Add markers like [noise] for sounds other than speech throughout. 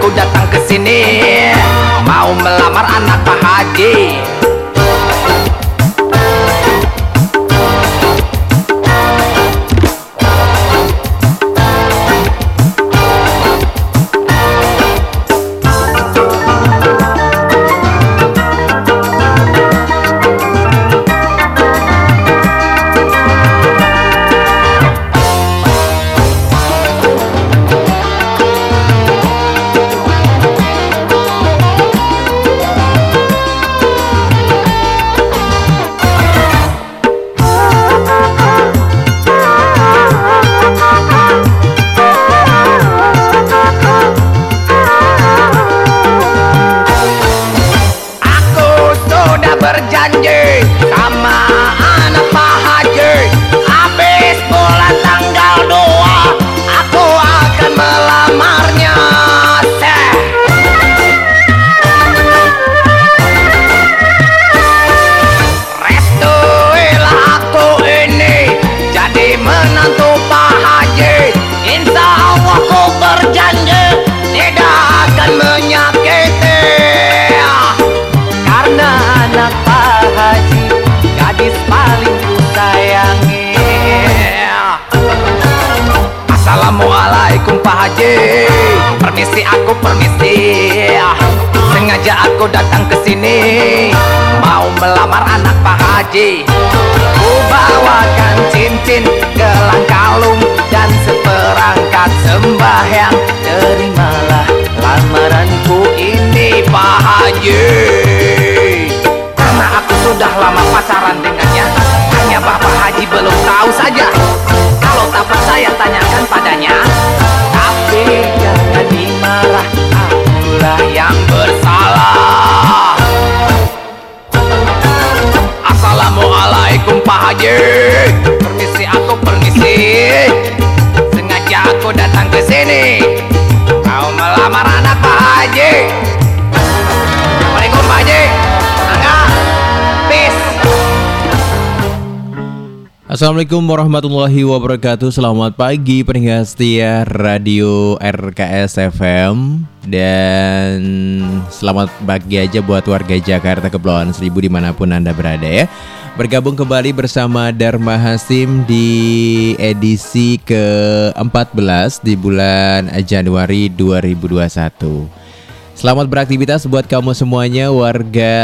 Aku datang ke sini. Mau melamar anak Pak Haji. Hey. Assalamualaikum warahmatullahi wabarakatuh. Selamat pagi pendengar setia Radio RKS FM Dan selamat pagi aja buat warga Jakarta Kepulauan Seribu di mana pun Anda berada ya. Bergabung kembali bersama Dharma Hasim di edisi ke-14 di bulan Januari 2021 Selamat beraktivitas buat kamu semuanya warga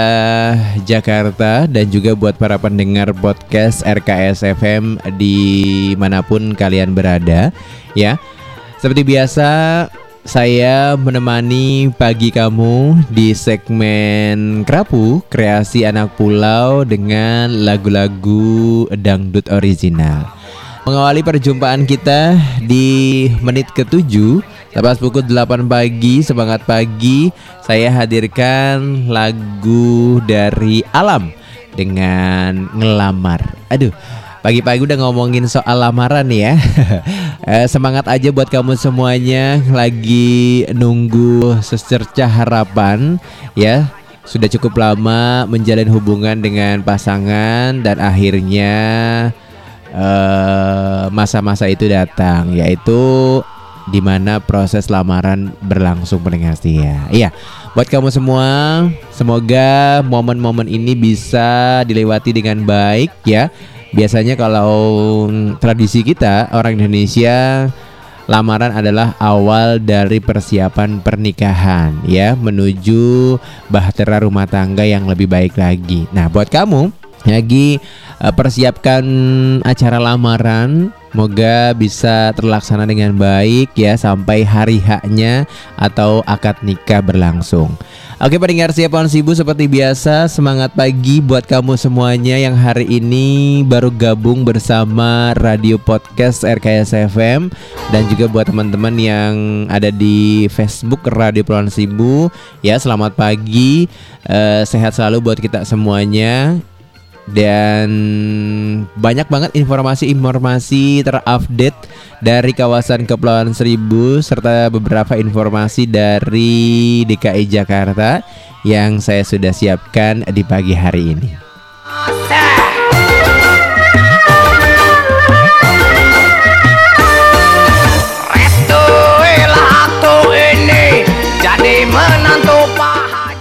Jakarta dan juga buat para pendengar podcast RKS FM di mana pun kalian berada ya. Seperti biasa saya menemani pagi kamu di segmen Kerapu Kreasi Anak Pulau dengan lagu-lagu dangdut original. Mengawali perjumpaan kita di menit ke-7 Tepat pukul 8 pagi, semangat pagi Saya hadirkan lagu dari Alam Dengan ngelamar. Aduh, pagi-pagi udah ngomongin soal lamaran ya. [laughs] Eh, Semangat aja buat kamu semuanya. Lagi nunggu secerca harapan Ya. Sudah cukup lama menjalin hubungan dengan pasangan Dan akhirnya eh, masa-masa itu datang yaitu di mana proses lamaran berlangsung pendengar setia. Iya, buat kamu semua, semoga momen-momen ini bisa dilewati dengan baik ya. Biasanya kalau tradisi kita orang Indonesia lamaran adalah awal dari persiapan pernikahan ya menuju bahtera rumah tangga yang lebih baik lagi. Nah, buat kamu lagi uh, persiapkan acara lamaran Semoga bisa terlaksana dengan baik ya sampai hari haknya atau akad nikah berlangsung. Oke pendengar siapaan sibuk seperti biasa semangat pagi buat kamu semuanya yang hari ini baru gabung bersama radio podcast RKS FM dan juga buat teman-teman yang ada di Facebook Radio Pulau Sibu ya selamat pagi. Eh, sehat selalu buat kita semuanya dan banyak banget informasi-informasi terupdate dari kawasan Kepulauan Seribu serta beberapa informasi dari DKI Jakarta yang saya sudah siapkan di pagi hari ini. Restu ini Jadi menantu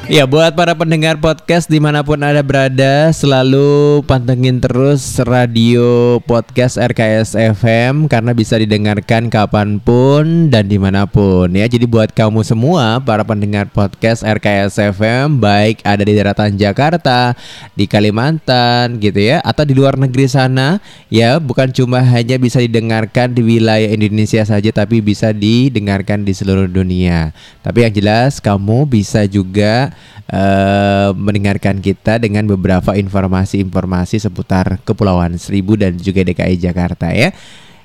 Ya buat para pendengar podcast di mana pun ada berada Selalu pantengin terus radio podcast RKS FM Karena bisa didengarkan kapan pun dan di mana pun. Ya Jadi buat kamu semua para pendengar podcast RKS FM Baik ada di daratan Jakarta, di Kalimantan gitu ya Atau di luar negeri sana Ya bukan cuma hanya bisa didengarkan di wilayah Indonesia saja Tapi bisa didengarkan di seluruh dunia. Tapi yang jelas kamu bisa juga eh, mendengarkan kita dengan beberapa informasi-informasi seputar Kepulauan Seribu dan juga DKI Jakarta ya.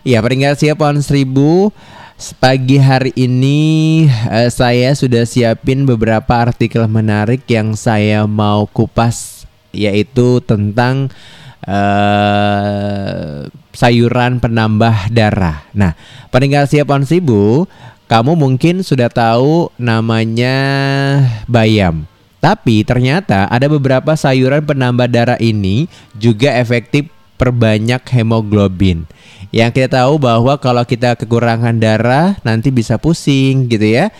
Ya, pendengar siapa Seribu Pagi hari ini eh, saya sudah siapin beberapa artikel menarik yang saya mau kupas yaitu tentang eh, sayuran penambah darah. Nah, pendengar siapa Seribu kamu mungkin sudah tahu namanya bayam. Tapi ternyata ada beberapa sayuran penambah darah ini juga efektif perbanyak hemoglobin. Yang kita tahu bahwa kalau kita kekurangan darah nanti bisa pusing gitu ya.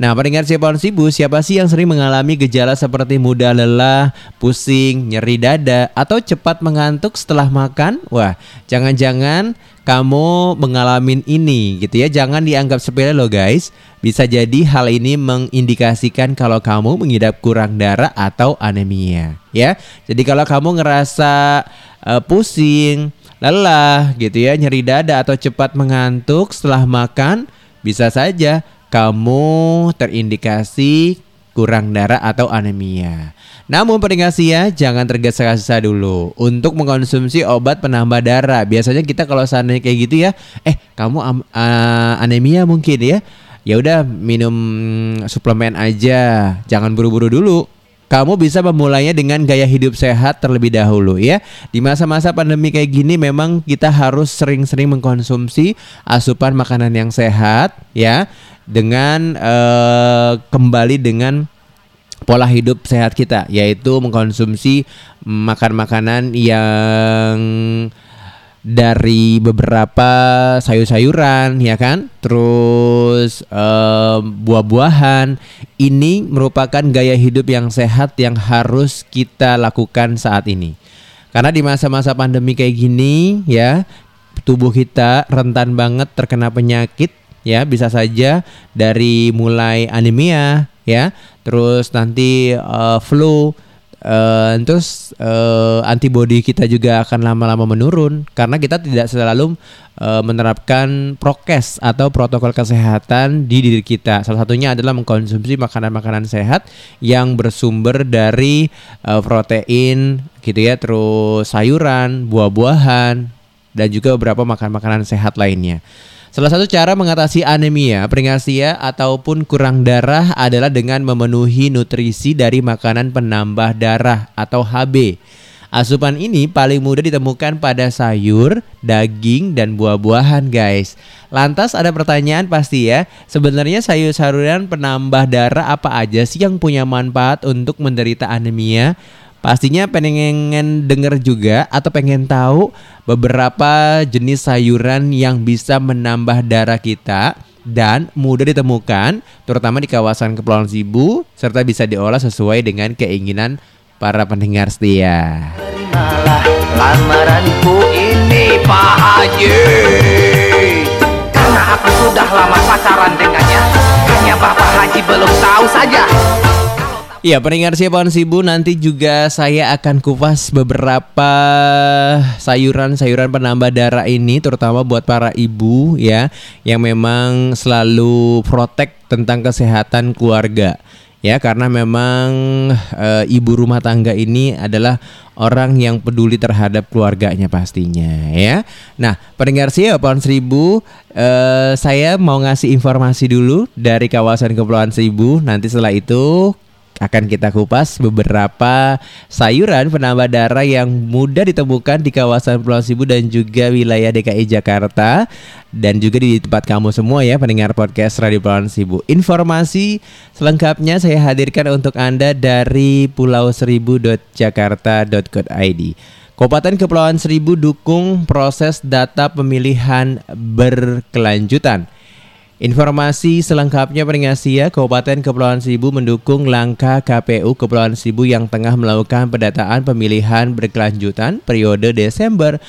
Nah, pendengar siapa sibuk, siapa sih yang sering mengalami gejala seperti mudah lelah, pusing, nyeri dada, atau cepat mengantuk setelah makan? Wah, jangan-jangan kamu mengalami ini gitu ya. Jangan dianggap sepele loh guys. Bisa jadi hal ini mengindikasikan kalau kamu mengidap kurang darah atau anemia ya. Jadi kalau kamu ngerasa uh, pusing, lelah gitu ya, nyeri dada atau cepat mengantuk setelah makan, bisa saja kamu terindikasi kurang darah atau anemia. Namun peringasi ya, jangan tergesa-gesa dulu untuk mengkonsumsi obat penambah darah. Biasanya kita kalau seandainya kayak gitu ya, eh kamu am, uh, anemia mungkin ya. Ya udah minum suplemen aja, jangan buru-buru dulu. Kamu bisa memulainya dengan gaya hidup sehat terlebih dahulu ya. Di masa-masa pandemi kayak gini memang kita harus sering-sering mengkonsumsi asupan makanan yang sehat ya dengan uh, kembali dengan pola hidup sehat kita yaitu mengkonsumsi makan makanan yang dari beberapa sayur-sayuran ya kan? Terus uh, buah-buahan. Ini merupakan gaya hidup yang sehat yang harus kita lakukan saat ini. Karena di masa-masa pandemi kayak gini ya tubuh kita rentan banget terkena penyakit ya bisa saja dari mulai anemia ya terus nanti uh, flu uh, terus uh, antibodi kita juga akan lama-lama menurun karena kita tidak selalu uh, menerapkan prokes atau protokol kesehatan di diri kita. Salah satunya adalah mengkonsumsi makanan-makanan sehat yang bersumber dari uh, protein gitu ya, terus sayuran, buah-buahan dan juga beberapa makan makanan sehat lainnya. Salah satu cara mengatasi anemia, peringasia ataupun kurang darah adalah dengan memenuhi nutrisi dari makanan penambah darah atau HB. Asupan ini paling mudah ditemukan pada sayur, daging, dan buah-buahan guys. Lantas ada pertanyaan pasti ya, sebenarnya sayur-sayuran penambah darah apa aja sih yang punya manfaat untuk menderita anemia? Pastinya pengen denger juga atau pengen tahu beberapa jenis sayuran yang bisa menambah darah kita dan mudah ditemukan terutama di kawasan Kepulauan Sibu serta bisa diolah sesuai dengan keinginan para pendengar setia. Terimalah lamaranku ini Pak Haji Karena aku sudah lama pacaran dengannya Hanya Bapak Haji belum tahu saja Iya, pendengar siapa Sibu nanti juga saya akan kupas beberapa sayuran-sayuran penambah darah ini terutama buat para ibu ya yang memang selalu protek tentang kesehatan keluarga. Ya, karena memang e, ibu rumah tangga ini adalah orang yang peduli terhadap keluarganya pastinya ya. Nah, pendengar siapa Seribu e, saya mau ngasih informasi dulu dari kawasan Kepulauan Seribu. Nanti setelah itu akan kita kupas beberapa sayuran penambah darah yang mudah ditemukan di kawasan Pulau Sibu dan juga wilayah DKI Jakarta dan juga di tempat kamu semua ya pendengar podcast Radio Pulau Sibu. Informasi selengkapnya saya hadirkan untuk Anda dari pulau seribu.jakarta.co.id. Kabupaten Kepulauan Seribu dukung proses data pemilihan berkelanjutan. Informasi selengkapnya peringasi ya, Kabupaten Kepulauan Seribu mendukung langkah KPU Kepulauan Seribu yang tengah melakukan pendataan pemilihan berkelanjutan periode Desember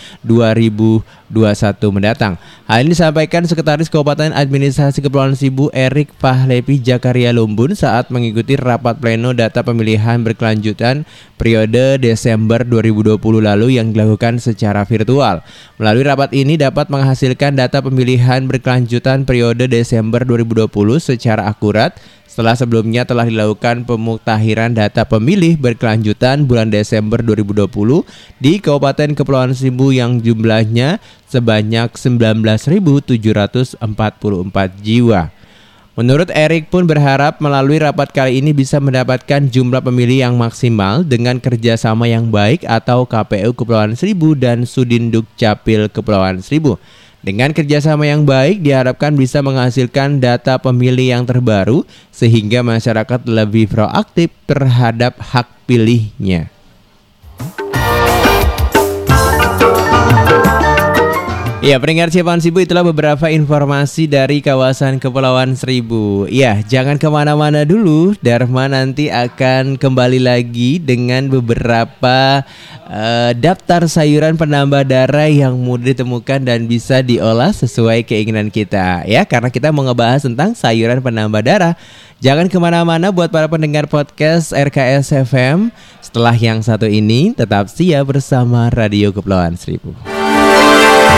2021 mendatang. Hal ini disampaikan Sekretaris Kabupaten Administrasi Kepulauan Seribu Erik Fahlepi Jakaria Lumbun saat mengikuti rapat pleno data pemilihan berkelanjutan periode Desember 2020 lalu yang dilakukan secara virtual. Melalui rapat ini dapat menghasilkan data pemilihan berkelanjutan periode Desember Desember 2020 secara akurat setelah sebelumnya telah dilakukan pemuktahiran data pemilih berkelanjutan bulan Desember 2020 di Kabupaten Kepulauan Seribu yang jumlahnya sebanyak 19.744 jiwa. Menurut Erik pun berharap melalui rapat kali ini bisa mendapatkan jumlah pemilih yang maksimal dengan kerjasama yang baik atau KPU Kepulauan Seribu dan Sudinduk Capil Kepulauan Seribu. Dengan kerjasama yang baik diharapkan bisa menghasilkan data pemilih yang terbaru sehingga masyarakat lebih proaktif terhadap hak pilihnya. Ya, peringkat Ciapan Sibu itulah beberapa informasi dari kawasan Kepulauan Seribu. Ya, jangan ke mana-mana dulu. Dharma nanti akan kembali lagi dengan beberapa uh, daftar sayuran penambah darah yang mudah ditemukan dan bisa diolah sesuai keinginan kita. Ya, karena kita mau ngebahas tentang sayuran penambah darah. Jangan ke mana-mana buat para pendengar podcast RKS FM. Setelah yang satu ini, tetap siap bersama Radio Kepulauan Seribu.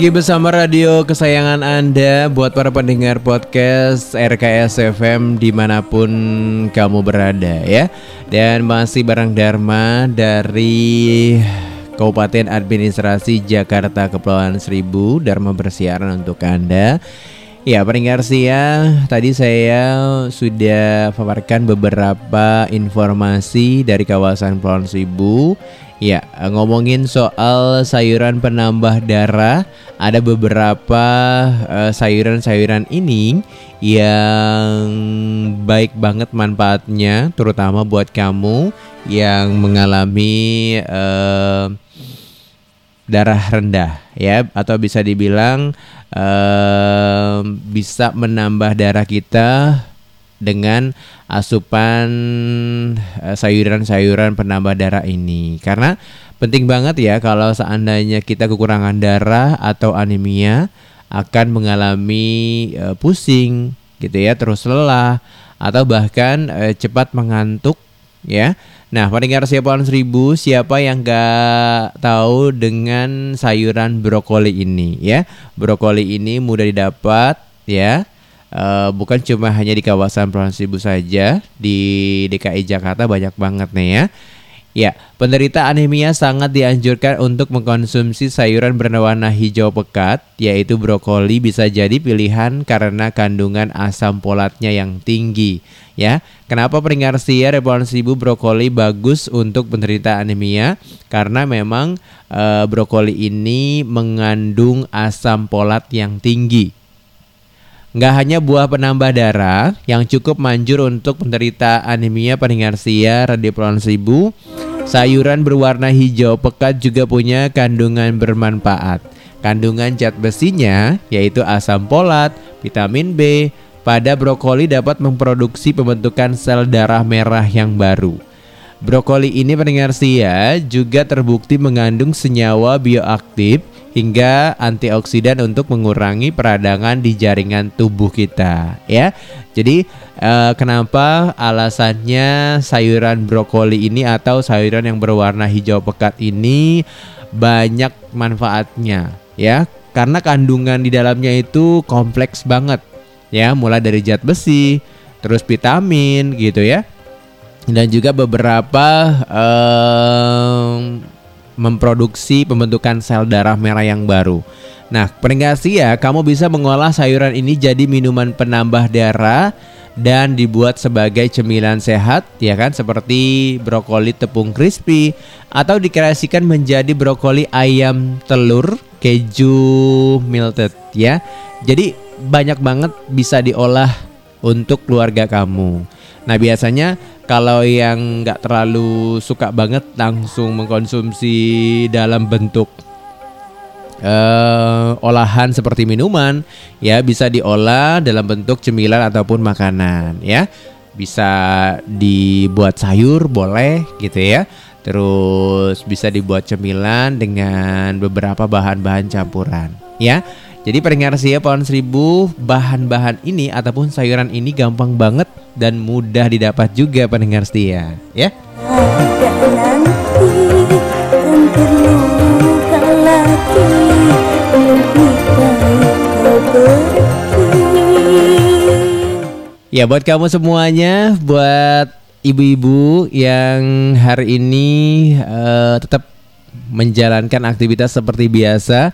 Lagi bersama radio kesayangan Anda Buat para pendengar podcast RKS FM di mana pun kamu berada ya. Dan masih bareng Dharma dari Kabupaten Administrasi Jakarta Kepulauan Seribu. Dharma bersiaran untuk Anda Ya pendengar ya tadi saya sudah paparkan beberapa informasi dari kawasan Kepulauan Seribu Ya, ngomongin soal sayuran penambah darah, ada beberapa uh, sayuran-sayuran ini yang baik banget manfaatnya, terutama buat kamu yang mengalami uh, darah rendah, ya, atau bisa dibilang uh, bisa menambah darah kita dengan asupan eh, sayuran-sayuran penambah darah ini. Karena penting banget ya kalau seandainya kita kekurangan darah atau anemia akan mengalami uh, pusing gitu ya terus lelah atau bahkan uh, cepat mengantuk ya Nah, pendengar siapa seribu, siapa yang gak tahu dengan sayuran brokoli ini ya? Brokoli ini mudah didapat ya uh, bukan cuma hanya di kawasan Pulau Seribu saja, di DKI Jakarta banyak banget nih ya. Ya, penderita anemia sangat dianjurkan untuk mengkonsumsi sayuran berwarna hijau pekat, yaitu brokoli bisa jadi pilihan karena kandungan asam folatnya yang tinggi. Ya, kenapa peringat sia Seribu brokoli bagus untuk penderita anemia? Karena memang e, brokoli ini mengandung asam folat yang tinggi. Nggak hanya buah penambah darah yang cukup manjur untuk penderita anemia peninggarsia radipron seribu, sayuran berwarna hijau pekat juga punya kandungan bermanfaat. Kandungan zat besinya yaitu asam folat, vitamin B, pada brokoli dapat memproduksi pembentukan sel darah merah yang baru. Brokoli ini pendengar sia juga terbukti mengandung senyawa bioaktif hingga antioksidan untuk mengurangi peradangan di jaringan tubuh kita ya. Jadi eh, kenapa alasannya sayuran brokoli ini atau sayuran yang berwarna hijau pekat ini banyak manfaatnya ya? Karena kandungan di dalamnya itu kompleks banget ya, mulai dari zat besi, terus vitamin gitu ya. Dan juga beberapa um, memproduksi pembentukan sel darah merah yang baru. Nah, peringasi ya, kamu bisa mengolah sayuran ini jadi minuman penambah darah dan dibuat sebagai cemilan sehat ya kan seperti brokoli tepung crispy atau dikreasikan menjadi brokoli ayam telur keju melted ya. Jadi banyak banget bisa diolah untuk keluarga kamu. Nah biasanya kalau yang nggak terlalu suka banget langsung mengkonsumsi dalam bentuk uh, olahan seperti minuman ya bisa diolah dalam bentuk cemilan ataupun makanan ya. Bisa dibuat sayur boleh gitu ya. Terus bisa dibuat cemilan dengan beberapa bahan-bahan campuran ya jadi pendengar ya pohon seribu bahan-bahan ini ataupun sayuran ini gampang banget dan mudah didapat juga pendengar setia ya. Ya buat kamu semuanya, buat ibu-ibu yang hari ini uh, tetap menjalankan aktivitas seperti biasa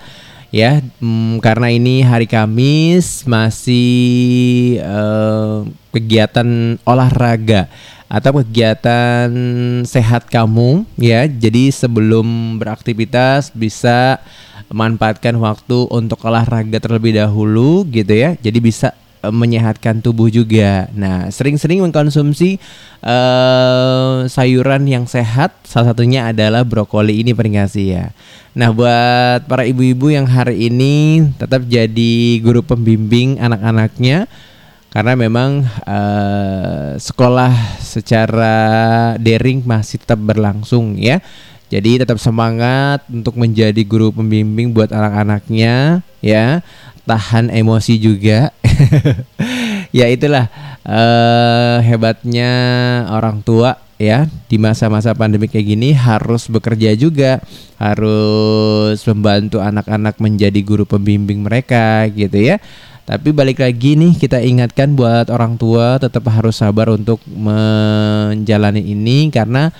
ya. Hmm, karena ini hari Kamis masih uh, kegiatan olahraga atau kegiatan sehat kamu ya. Jadi sebelum beraktivitas bisa manfaatkan waktu untuk olahraga terlebih dahulu gitu ya. Jadi bisa menyehatkan tubuh juga. Nah, sering-sering mengkonsumsi uh, sayuran yang sehat, salah satunya adalah brokoli ini peringasi ya. Nah, buat para ibu-ibu yang hari ini tetap jadi guru pembimbing anak-anaknya karena memang uh, sekolah secara daring masih tetap berlangsung ya. Jadi tetap semangat untuk menjadi guru pembimbing buat anak-anaknya ya. Tahan emosi juga [laughs] ya itulah uh, hebatnya orang tua ya di masa-masa pandemi kayak gini harus bekerja juga, harus membantu anak-anak menjadi guru pembimbing mereka gitu ya. Tapi balik lagi nih kita ingatkan buat orang tua tetap harus sabar untuk menjalani ini karena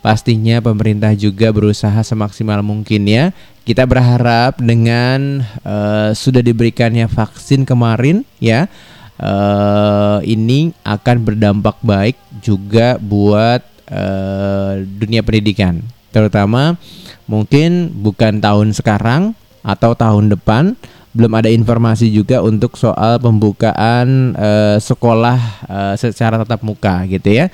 pastinya pemerintah juga berusaha semaksimal mungkin ya. Kita berharap dengan uh, sudah diberikannya vaksin kemarin ya uh, ini akan berdampak baik juga buat uh, dunia pendidikan, terutama mungkin bukan tahun sekarang atau tahun depan belum ada informasi juga untuk soal pembukaan uh, sekolah uh, secara tatap muka gitu ya.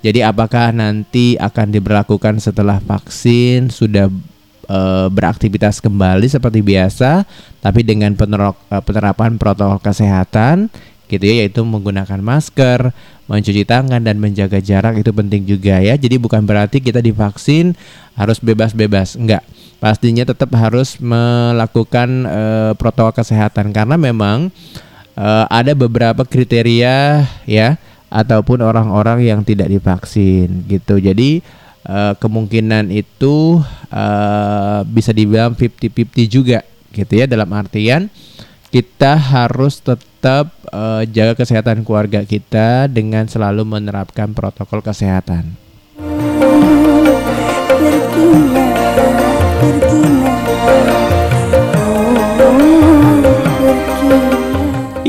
Jadi apakah nanti akan diberlakukan setelah vaksin sudah uh, beraktivitas kembali seperti biasa tapi dengan penerapan protokol kesehatan gitu ya yaitu menggunakan masker, mencuci tangan dan menjaga jarak itu penting juga ya. Jadi bukan berarti kita divaksin harus bebas-bebas, enggak. Pastinya tetap harus melakukan uh, protokol kesehatan karena memang uh, ada beberapa kriteria ya ataupun orang-orang yang tidak divaksin gitu. Jadi uh, kemungkinan itu uh, bisa dibilang 50-50 juga gitu ya dalam artian kita harus tetap uh, jaga kesehatan keluarga kita dengan selalu menerapkan protokol kesehatan.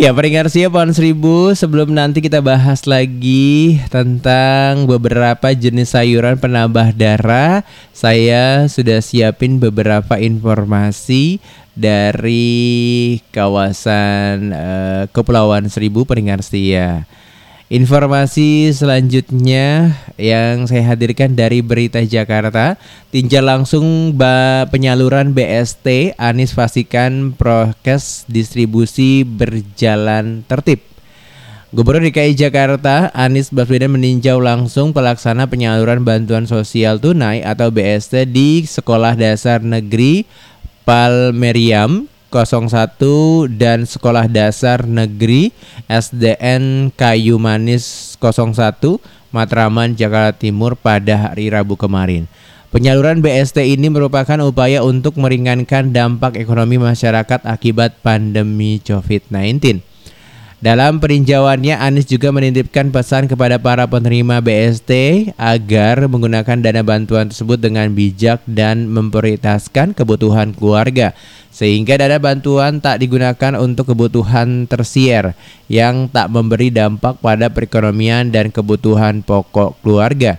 Ya peringkat siap pohon seribu sebelum nanti kita bahas lagi tentang beberapa jenis sayuran penambah darah Saya sudah siapin beberapa informasi dari kawasan uh, Kepulauan Seribu Peringatan Setia. Informasi selanjutnya yang saya hadirkan dari Berita Jakarta, tinjau langsung penyaluran BST Anies pastikan prokes distribusi berjalan tertib. Gubernur DKI Jakarta Anies Baswedan meninjau langsung pelaksana penyaluran bantuan sosial tunai atau BST di Sekolah Dasar Negeri Palmeriam 01 dan Sekolah Dasar Negeri SDN Kayu Manis 01 Matraman Jakarta Timur pada hari Rabu kemarin. Penyaluran BST ini merupakan upaya untuk meringankan dampak ekonomi masyarakat akibat pandemi COVID-19. Dalam perinjauannya, Anies juga menitipkan pesan kepada para penerima BST agar menggunakan dana bantuan tersebut dengan bijak dan memprioritaskan kebutuhan keluarga, sehingga dana bantuan tak digunakan untuk kebutuhan tersier yang tak memberi dampak pada perekonomian dan kebutuhan pokok keluarga.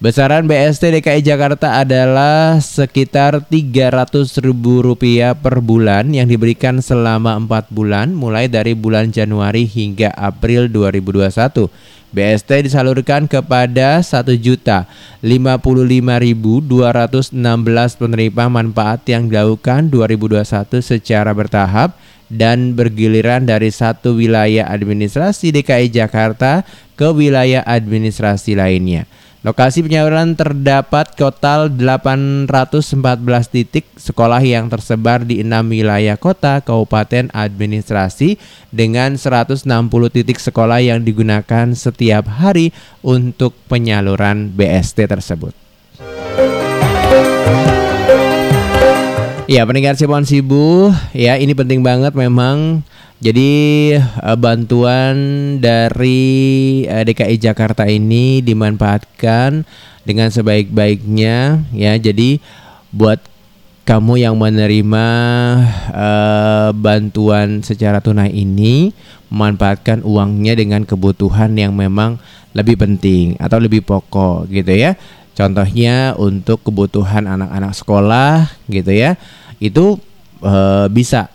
Besaran BST DKI Jakarta adalah sekitar Rp300.000 per bulan yang diberikan selama 4 bulan mulai dari bulan Januari hingga April 2021. BST disalurkan kepada 1.055.216 penerima manfaat yang dilakukan 2021 secara bertahap dan bergiliran dari satu wilayah administrasi DKI Jakarta ke wilayah administrasi lainnya. Lokasi penyaluran terdapat total 814 titik sekolah yang tersebar di enam wilayah kota kabupaten administrasi dengan 160 titik sekolah yang digunakan setiap hari untuk penyaluran BST tersebut. Ya, pendengar Sipon Sibu, ya ini penting banget memang jadi uh, bantuan dari uh, eh, DKI Jakarta ini dimanfaatkan dengan sebaik-baiknya ya. Jadi buat kamu yang menerima uh, bantuan secara tunai ini memanfaatkan uangnya dengan kebutuhan yang memang lebih penting atau lebih pokok gitu ya. Contohnya untuk kebutuhan anak-anak sekolah gitu ya. Itu uh, bisa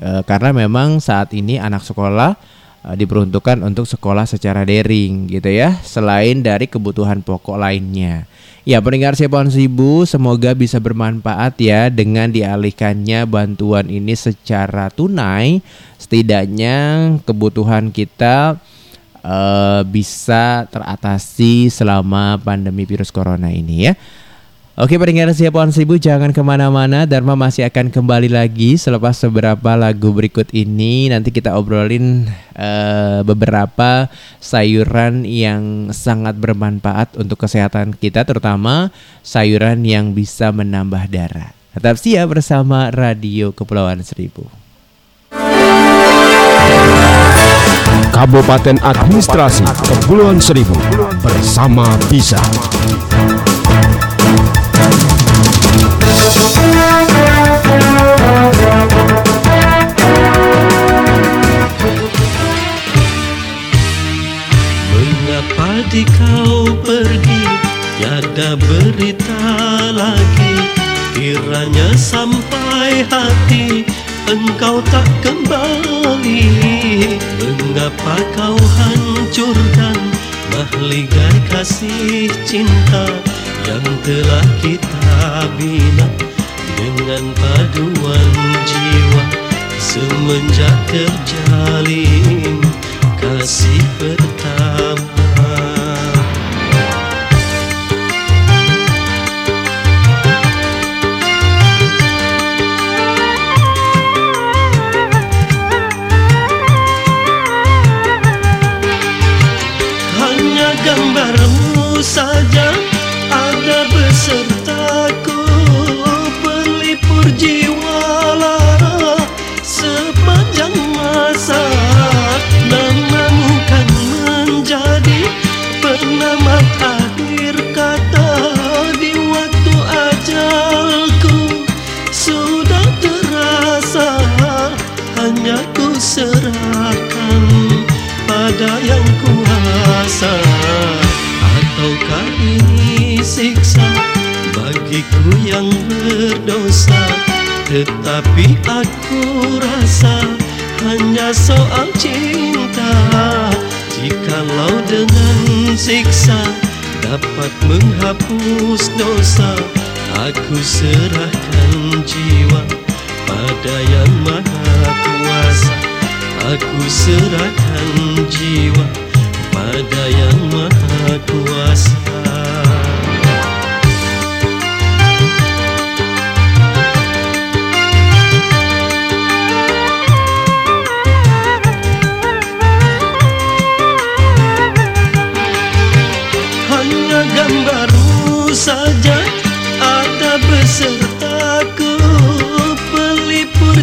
e, karena memang saat ini anak sekolah e, diperuntukkan untuk sekolah secara daring gitu ya selain dari kebutuhan pokok lainnya. Ya pendengar Sepon Sibu semoga bisa bermanfaat ya dengan dialihkannya bantuan ini secara tunai. Setidaknya kebutuhan kita uh, bisa teratasi selama pandemi virus corona ini ya Oke pendengar siapa seribu jangan ke mana-mana. Dharma masih akan kembali lagi selepas beberapa lagu berikut ini. Nanti kita obrolin uh, beberapa sayuran yang sangat bermanfaat untuk kesehatan kita Terutama sayuran yang bisa menambah darah. Tetap siap bersama Radio Kepulauan Seribu. Kabupaten Administrasi Kepulauan Seribu bersama Bisa. Mengapa di kau pergi? Tiada berita lagi. Kiranya sampai hati Engkau tak kembali. Mengapa kau hancurkan Mahligai kasih cinta Yang telah kita bina Dengan paduan jiwa Semenjak terjalin kasih pertama. Hanya gambarmu saja ada besertaku Pelipur jiwa lara sepanjang masa. Namamu kan menjadi penamat akhir kata Di waktu ajalku sudah terasa. Hanya ku serahkan pada yang bagiku yang berdosa Tetapi aku rasa hanya soal cinta. Jikalau dengan siksa dapat menghapus dosa Aku serahkan jiwa pada yang maha kuasa. Aku serahkan jiwa pada yang maha kuasa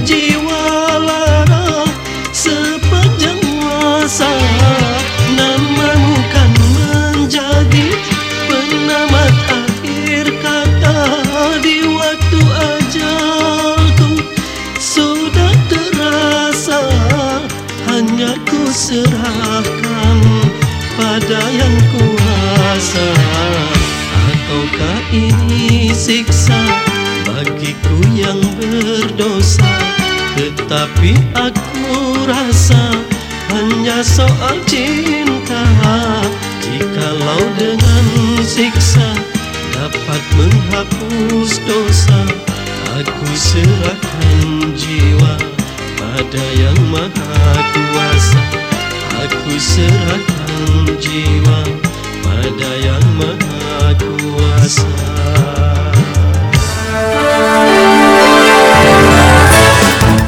jiwa lara sepanjang masa Namamu kan menjadi penamat akhir kata. Di waktu ajalku sudah terasa Hanya ku serahkan pada yang kuasa. Ataukah ini siksa bagiku yang berdosa Tetapi aku rasa hanya soal cinta. Jikalau dengan siksa dapat menghapus dosa Aku serahkan jiwa pada yang maha kuasa. Aku serahkan jiwa pada yang maha kuasa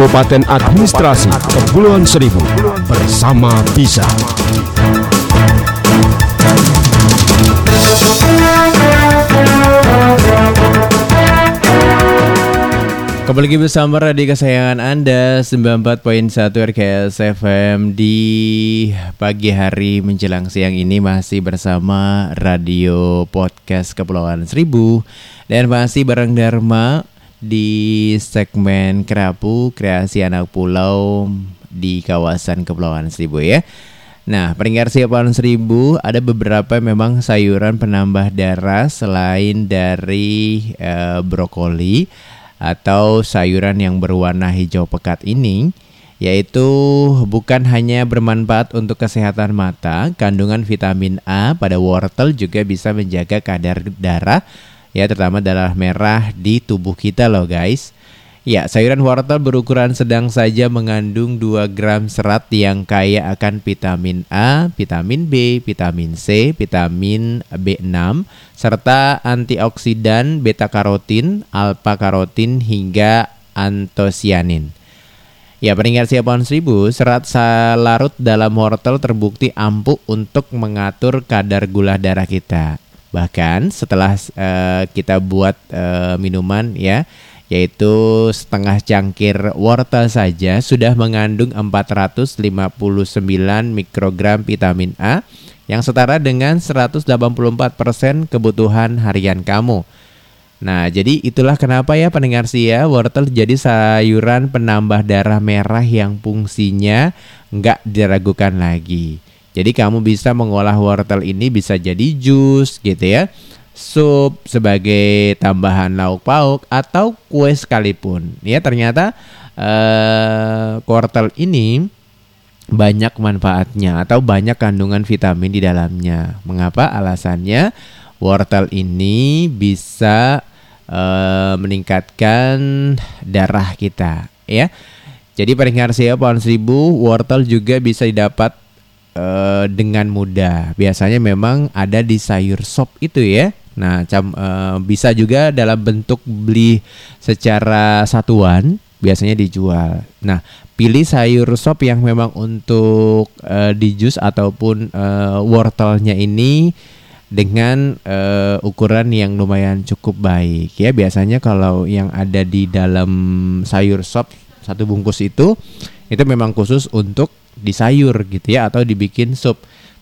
Kabupaten Administrasi Kepulauan Seribu bersama Bisa. Kembali lagi bersama radio kesayangan Anda 94.1 RKS FM di pagi hari menjelang siang ini masih bersama radio podcast Kepulauan Seribu dan masih bareng Dharma di segmen Kerapu Kreasi Anak Pulau di kawasan Kepulauan Seribu ya. Nah, peringkat Kepulauan Seribu ada beberapa memang sayuran penambah darah selain dari eh, brokoli atau sayuran yang berwarna hijau pekat ini yaitu bukan hanya bermanfaat untuk kesehatan mata, kandungan vitamin A pada wortel juga bisa menjaga kadar darah ya terutama darah merah di tubuh kita loh guys. Ya, sayuran wortel berukuran sedang saja mengandung 2 gram serat yang kaya akan vitamin A, vitamin B, vitamin C, vitamin B6, serta antioksidan beta karotin, alfa karotin hingga antosianin. Ya, peringkat siapaan seribu, serat larut dalam wortel terbukti ampuh untuk mengatur kadar gula darah kita. Bahkan setelah eh, kita buat eh, minuman ya, yaitu setengah cangkir wortel saja sudah mengandung 459 mikrogram vitamin A yang setara dengan 184% kebutuhan harian kamu. Nah, jadi itulah kenapa ya pendengar ya wortel jadi sayuran penambah darah merah yang fungsinya nggak diragukan lagi. Jadi kamu bisa mengolah wortel ini bisa jadi jus gitu ya, sup sebagai tambahan lauk pauk atau kue sekalipun. Ya ternyata eh, wortel ini banyak manfaatnya atau banyak kandungan vitamin di dalamnya. Mengapa? Alasannya wortel ini bisa eh, meningkatkan darah kita, ya. Jadi peringkat saya pohon seribu wortel juga bisa didapat eh, dengan mudah. Biasanya memang ada di sayur sop itu ya. Nah, cam, eh, bisa juga dalam bentuk beli secara satuan, biasanya dijual. Nah, pilih sayur sop yang memang untuk eh, di jus ataupun eh, wortelnya ini dengan eh, ukuran yang lumayan cukup baik ya. Biasanya kalau yang ada di dalam sayur sop satu bungkus itu itu memang khusus untuk di sayur gitu ya atau dibikin sup.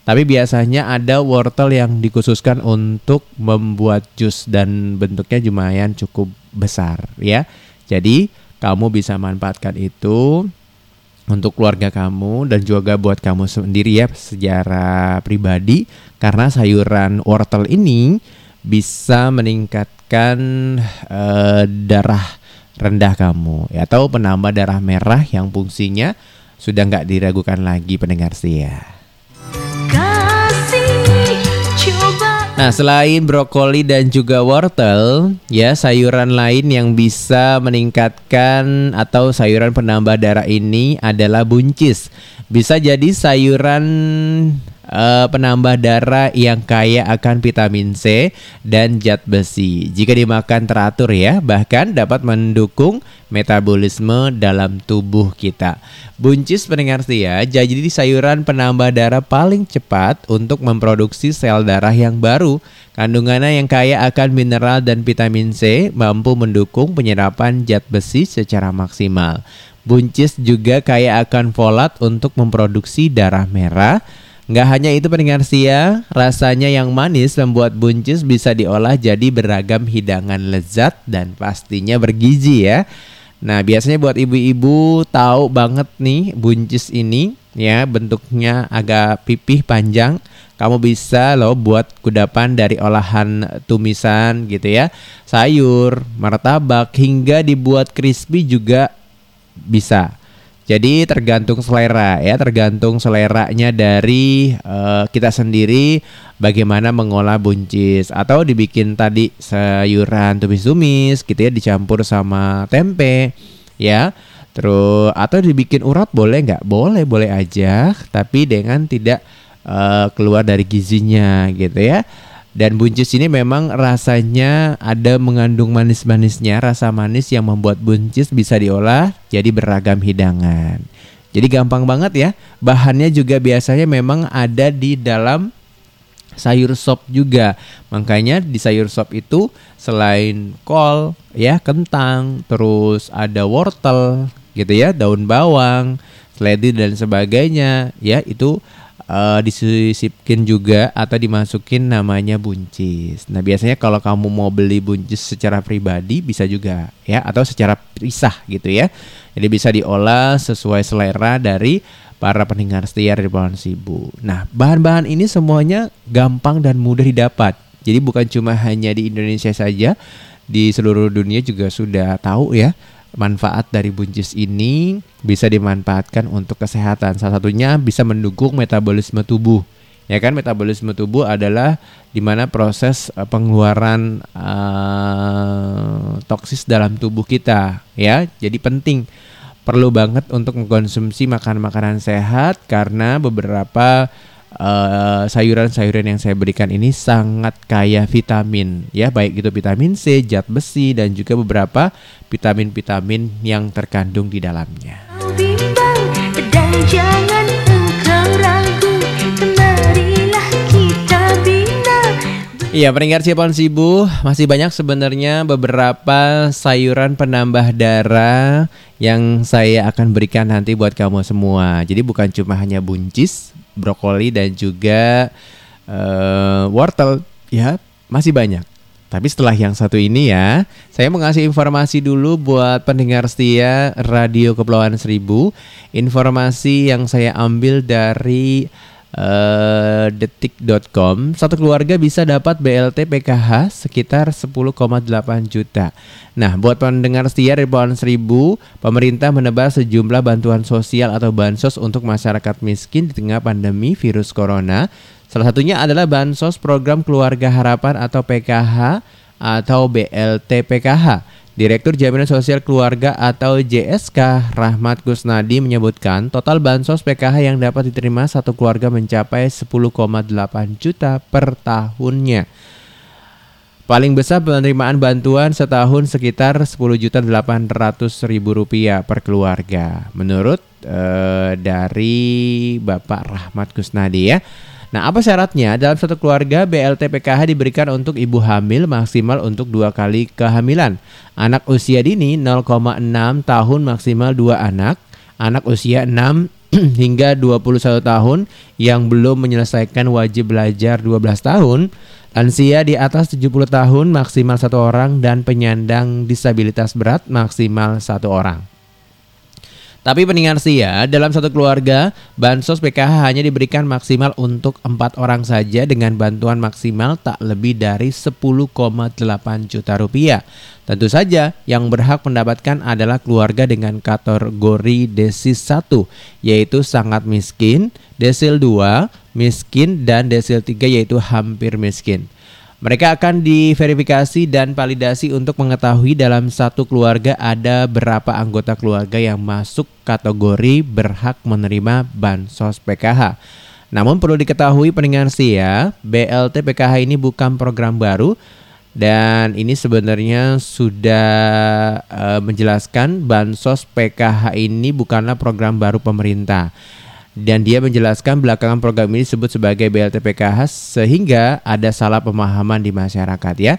Tapi biasanya ada wortel yang dikhususkan untuk membuat jus dan bentuknya lumayan cukup besar ya. Jadi kamu bisa manfaatkan itu untuk keluarga kamu dan juga buat kamu sendiri ya secara pribadi karena sayuran wortel ini bisa meningkatkan eh, darah rendah kamu ya, atau penambah darah merah yang fungsinya sudah nggak diragukan lagi pendengar setia. Nah, selain brokoli dan juga wortel, ya sayuran lain yang bisa meningkatkan atau sayuran penambah darah ini adalah buncis. Bisa jadi sayuran eh, penambah darah yang kaya akan vitamin C dan zat besi. Jika dimakan teratur ya, bahkan dapat mendukung metabolisme dalam tubuh kita. Buncis pendengar setia, jadi sayuran penambah darah paling cepat untuk memproduksi sel darah yang baru. Kandungannya yang kaya akan mineral dan vitamin C mampu mendukung penyerapan zat besi secara maksimal. Buncis juga kaya akan folat untuk memproduksi darah merah. Nggak hanya itu pendengar setia, rasanya yang manis membuat buncis bisa diolah jadi beragam hidangan lezat dan pastinya bergizi ya. Nah, biasanya buat ibu-ibu tahu banget nih buncis ini ya bentuknya agak pipih panjang. Kamu bisa loh buat kudapan dari olahan tumisan gitu ya. Sayur, martabak hingga dibuat crispy juga bisa. Jadi tergantung selera ya, tergantung seleranya dari eh, kita sendiri bagaimana mengolah buncis atau dibikin tadi sayuran tumis-tumis gitu ya dicampur sama tempe ya. Terus atau dibikin urat boleh nggak? Boleh, boleh aja, tapi dengan tidak eh, keluar dari gizinya gitu ya. Dan buncis ini memang rasanya ada mengandung manis-manisnya, rasa manis yang membuat buncis bisa diolah jadi beragam hidangan. Jadi gampang banget ya. Bahannya juga biasanya memang ada di dalam sayur sop juga. Makanya di sayur sop itu selain kol, ya kentang, terus ada wortel gitu ya, daun bawang, seledri dan sebagainya, ya itu eh, disisipkin juga atau dimasukin namanya buncis. Nah, biasanya kalau kamu mau beli buncis secara pribadi bisa juga ya atau secara pisah gitu ya. Jadi bisa diolah sesuai selera dari para pendengar setia di Pulau Sibu. Nah, bahan-bahan ini semuanya gampang dan mudah didapat. Jadi bukan cuma hanya di Indonesia saja, di seluruh dunia juga sudah tahu ya manfaat dari buncis ini bisa dimanfaatkan untuk kesehatan. Salah satunya bisa mendukung metabolisme tubuh. Ya kan metabolisme tubuh adalah di mana proses eh, pengeluaran eh, toksis dalam tubuh kita ya. Jadi penting perlu banget untuk mengkonsumsi makanan-makanan sehat karena beberapa eh, sayuran-sayuran yang saya berikan ini sangat kaya vitamin ya baik itu vitamin C, zat besi dan juga beberapa vitamin-vitamin yang terkandung di dalamnya. bimbang dan jangan engkau ragu Marilah kita bina Iya, pendengar Cipon Sibu masih banyak sebenarnya beberapa sayuran penambah darah yang saya akan berikan nanti buat kamu semua. Jadi bukan cuma hanya buncis, brokoli dan juga eh, wortel, ya masih banyak. Tapi setelah yang satu ini ya, saya mau ngasih informasi dulu buat pendengar setia Radio Kepulauan Seribu. Informasi yang saya ambil dari eh, detik.com satu keluarga bisa dapat BLT PKH sekitar 10,8 juta. Nah, buat pendengar setia Pohon Seribu, pemerintah menebar sejumlah bantuan sosial atau bansos untuk masyarakat miskin di tengah pandemi virus corona. Salah satunya adalah bansos program Keluarga Harapan atau PKH atau BLT PKH. Direktur Jaminan Sosial Keluarga atau JSK Rahmat Kusnadi menyebutkan total bansos PKH yang dapat diterima satu keluarga mencapai 10,8 juta per tahunnya. Paling besar penerimaan bantuan setahun sekitar 10 juta 800 ribu rupiah per keluarga. Menurut eh, dari Bapak Rahmat Kusnadi ya. Nah, apa syaratnya? Dalam satu keluarga, BLT PKH diberikan untuk ibu hamil maksimal untuk dua kali kehamilan. Anak usia dini 0,6 tahun maksimal dua anak. Anak usia 6 [clears throat] hingga 21 tahun yang belum menyelesaikan wajib belajar 12 tahun. Lansia di atas 70 tahun maksimal satu orang dan penyandang disabilitas berat maksimal satu orang. Tapi pendengar ya, dalam satu keluarga, bansos PKH hanya diberikan maksimal untuk empat orang saja dengan bantuan maksimal tak lebih dari 10,8 juta rupiah. Tentu saja yang berhak mendapatkan adalah keluarga dengan kategori desis 1, yaitu sangat miskin, desil 2, miskin, dan desil 3 yaitu hampir miskin. Mereka akan diverifikasi dan validasi untuk mengetahui dalam satu keluarga ada berapa anggota keluarga yang masuk kategori berhak menerima bansos PKH. Namun perlu diketahui pendengar ya, BLT PKH ini bukan program baru dan ini sebenarnya sudah uh, menjelaskan bansos PKH ini bukanlah program baru pemerintah dan dia menjelaskan belakangan program ini disebut sebagai BLT PKH sehingga ada salah pemahaman di masyarakat ya.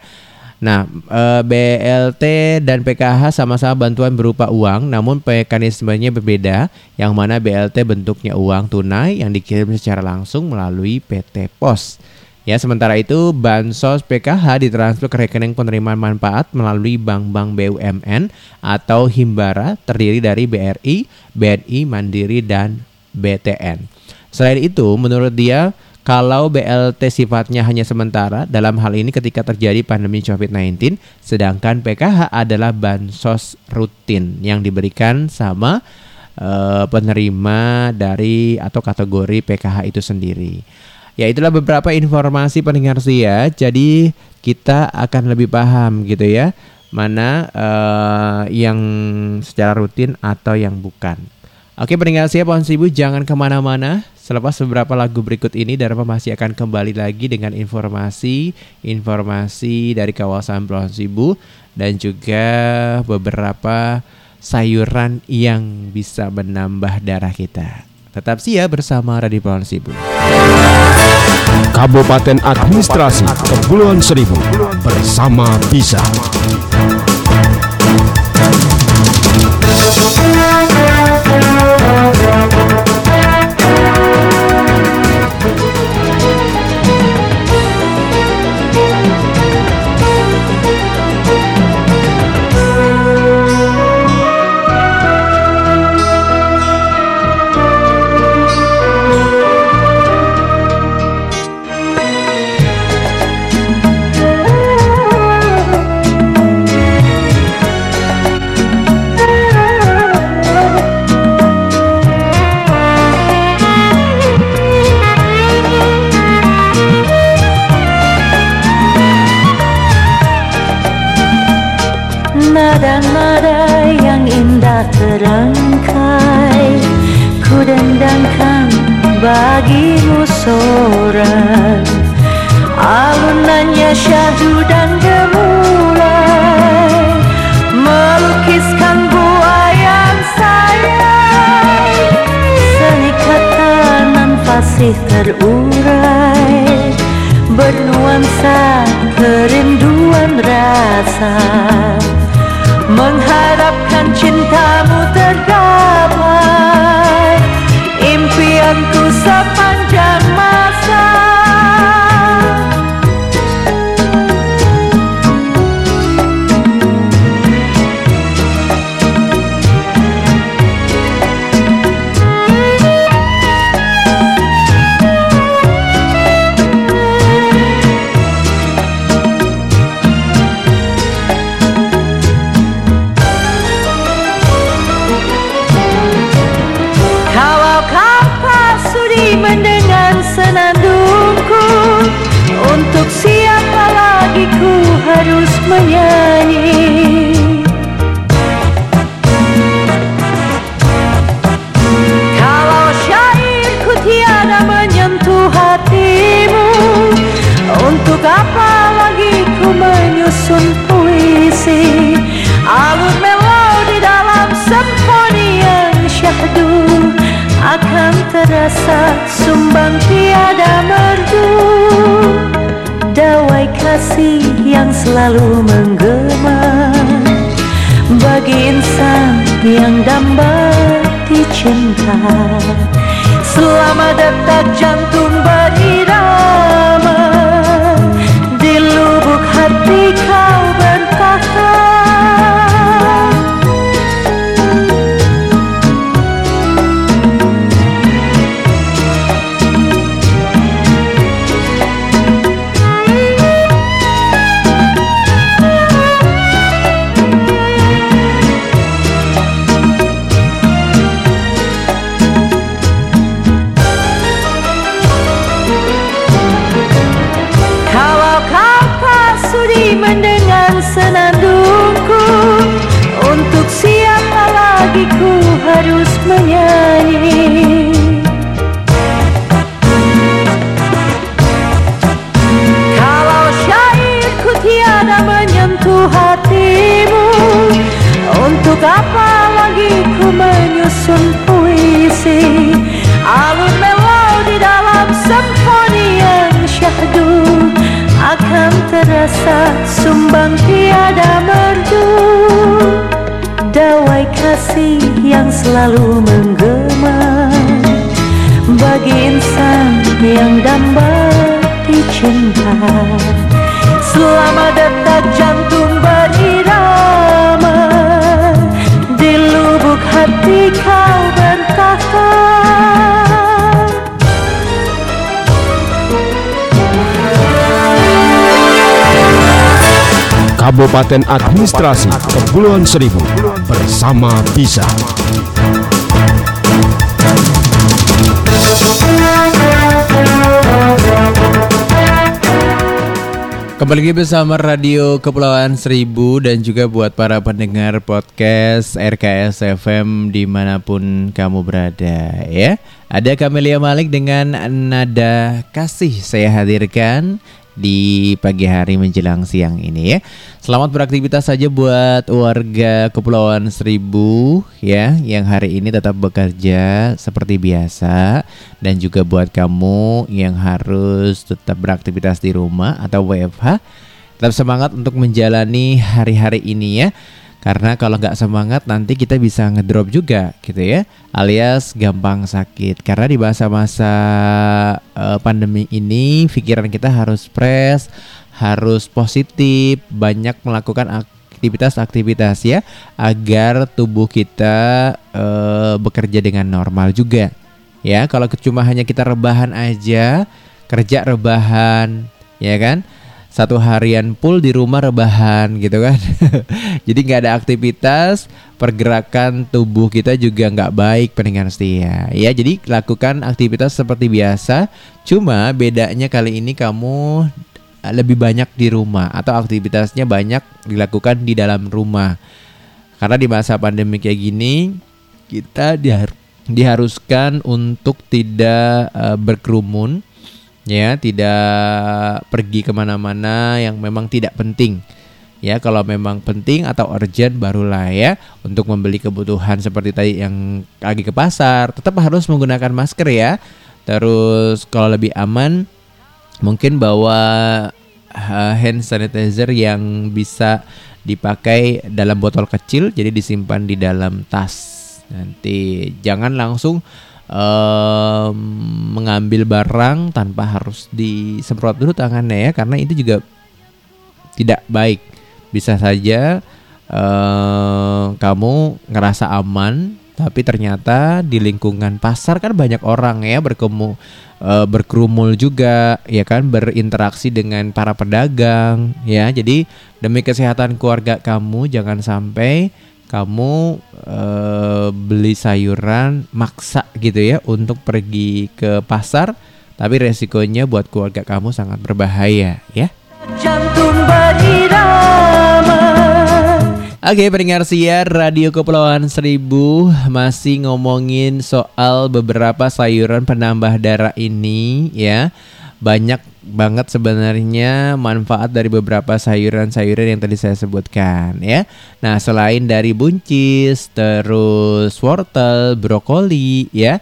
Nah, eh, BLT dan PKH sama-sama bantuan berupa uang, namun mekanismenya berbeda. Yang mana BLT bentuknya uang tunai yang dikirim secara langsung melalui PT Pos. Ya, sementara itu bansos PKH ditransfer ke rekening penerimaan manfaat melalui bank-bank BUMN atau Himbara terdiri dari BRI, BNI, Mandiri dan BTN. Selain itu, menurut dia, kalau BLT sifatnya hanya sementara, dalam hal ini ketika terjadi pandemi COVID-19, sedangkan PKH adalah bansos rutin yang diberikan sama uh, penerima dari atau kategori PKH itu sendiri. Ya itulah beberapa informasi pendengar ya. Jadi kita akan lebih paham gitu ya mana uh, yang secara rutin atau yang bukan. Oke pendengar saya pohon seribu jangan ke mana-mana. Selepas beberapa lagu berikut ini Dharma masih akan kembali lagi dengan informasi Informasi dari kawasan Pohon Seribu Dan juga beberapa sayuran yang bisa menambah darah kita. Tetap siap bersama Radio Pohon Seribu. Kabupaten Administrasi Kepulauan Seribu bersama bisa. Nada-nada bagimu seorang. Alunannya syahdu dan gemulai. Melukiskan buaya sayang. Seni kata nan fasih terurai. Bernuansa kerinduan rasa. Mengharapkan cintamu tergapai Impianku sepanjang masa Alun melau di dalam semponi yang syahdu Akan terasa sumbang tiada merdu. Dawai kasih yang selalu menggema Bagi insan yang dambati dicinta Selama detak jantung beri selalu menggema. Bagi insan yang dambati cinta Selama detak jantung berirama. Di lubuk hati kau berkata Kabupaten Administrasi Kepulauan Seribu bersama Bisa. Kembali lagi bersama Radio Kepulauan Seribu dan juga buat para pendengar podcast RKS FM di mana pun kamu berada ya. Ada Kamelia Malik dengan nada kasih saya hadirkan di pagi hari menjelang siang ini ya. Selamat beraktivitas saja buat warga Kepulauan Seribu ya yang hari ini tetap bekerja seperti biasa dan juga buat kamu yang harus tetap beraktivitas di rumah atau WFH tetap semangat untuk menjalani hari-hari ini ya. Karena kalau nggak semangat nanti kita bisa ngedrop juga gitu ya. Alias gampang sakit. Karena di masa-masa eh, pandemi ini pikiran kita harus fresh Harus positif Banyak melakukan aktivitas-aktivitas ya Agar tubuh kita eh, bekerja dengan normal juga. Ya kalau cuma hanya kita rebahan aja Kerja rebahan ya kan satu harian full di rumah rebahan gitu kan. [laughs] Jadi nggak ada aktivitas pergerakan tubuh kita juga nggak baik pendengar setia. Ya jadi lakukan aktivitas seperti biasa. Cuma bedanya kali ini kamu eh, lebih banyak di rumah atau aktivitasnya banyak dilakukan di dalam rumah. Karena di masa pandemi kayak gini kita dihar- diharuskan untuk tidak eh, berkerumun ya tidak pergi ke mana-mana yang memang tidak penting. Ya kalau memang penting atau urgent barulah ya untuk membeli kebutuhan seperti tadi yang lagi ke pasar. Tetap harus menggunakan masker ya. Terus kalau lebih aman mungkin bawa uh, hand sanitizer yang bisa dipakai dalam botol kecil jadi disimpan di dalam tas. Nanti jangan langsung em, mengambil barang tanpa harus disemprot dulu tangannya ya karena itu juga tidak baik. Bisa saja eh, kamu ngerasa aman tapi ternyata di lingkungan pasar kan banyak orang ya berkemu eh, berkerumul juga ya kan berinteraksi dengan para pedagang ya. Jadi demi kesehatan keluarga kamu jangan sampai kamu eh, beli sayuran maksa gitu ya untuk pergi ke pasar tapi resikonya buat keluarga kamu sangat berbahaya ya. Jantung berirama Oke pendengar siar Radio Kepulauan Seribu Masih ngomongin soal beberapa sayuran penambah darah ini ya Banyak banget sebenarnya manfaat dari beberapa sayuran-sayuran yang tadi saya sebutkan ya Nah selain dari buncis, terus wortel, brokoli ya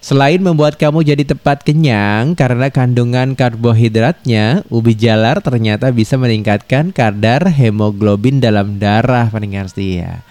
Selain membuat kamu jadi tepat kenyang karena kandungan karbohidratnya, ubi jalar ternyata bisa meningkatkan kadar hemoglobin dalam darah pendengar setia.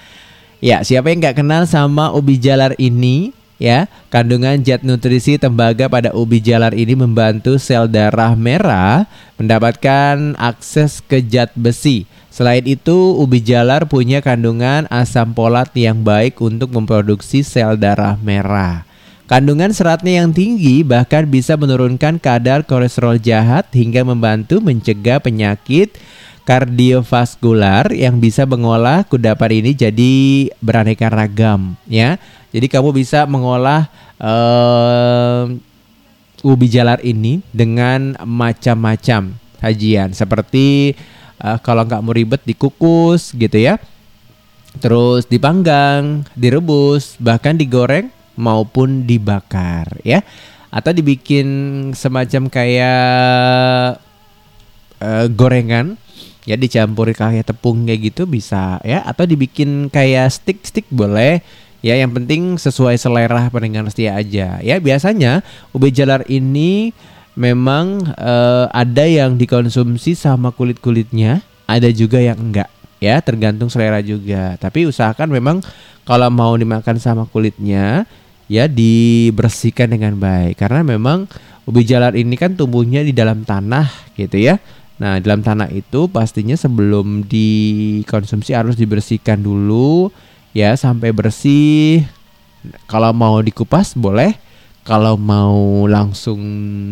Ya, siapa yang nggak kenal sama ubi jalar ini? Ya, kandungan zat nutrisi tembaga pada ubi jalar ini membantu sel darah merah mendapatkan akses ke zat besi. Selain itu, ubi jalar punya kandungan asam folat yang baik untuk memproduksi sel darah merah. Kandungan seratnya yang tinggi bahkan bisa menurunkan kadar kolesterol jahat hingga membantu mencegah penyakit kardiovaskular yang bisa mengolah kudapan ini jadi beraneka ragam ya. Jadi kamu bisa mengolah uh, ubi jalar ini dengan macam-macam sajian seperti uh, kalau nggak mau ribet dikukus gitu ya. Terus dipanggang, direbus, bahkan digoreng maupun dibakar ya atau dibikin semacam kayak uh, gorengan ya dicampur kayak tepung kayak gitu bisa ya. Atau dibikin kayak stick-stick boleh. Ya yang penting sesuai selera pendengar setia aja. Ya biasanya ubi jalar ini memang uh, ada yang dikonsumsi sama kulit-kulitnya ada juga yang enggak. Ya tergantung selera juga. Tapi usahakan memang kalau mau dimakan sama kulitnya ya dibersihkan dengan baik. Karena memang ubi jalar ini kan tumbuhnya di dalam tanah gitu ya. Nah, dalam tanah itu pastinya sebelum dikonsumsi harus dibersihkan dulu ya sampai bersih. Kalau mau dikupas boleh, kalau mau langsung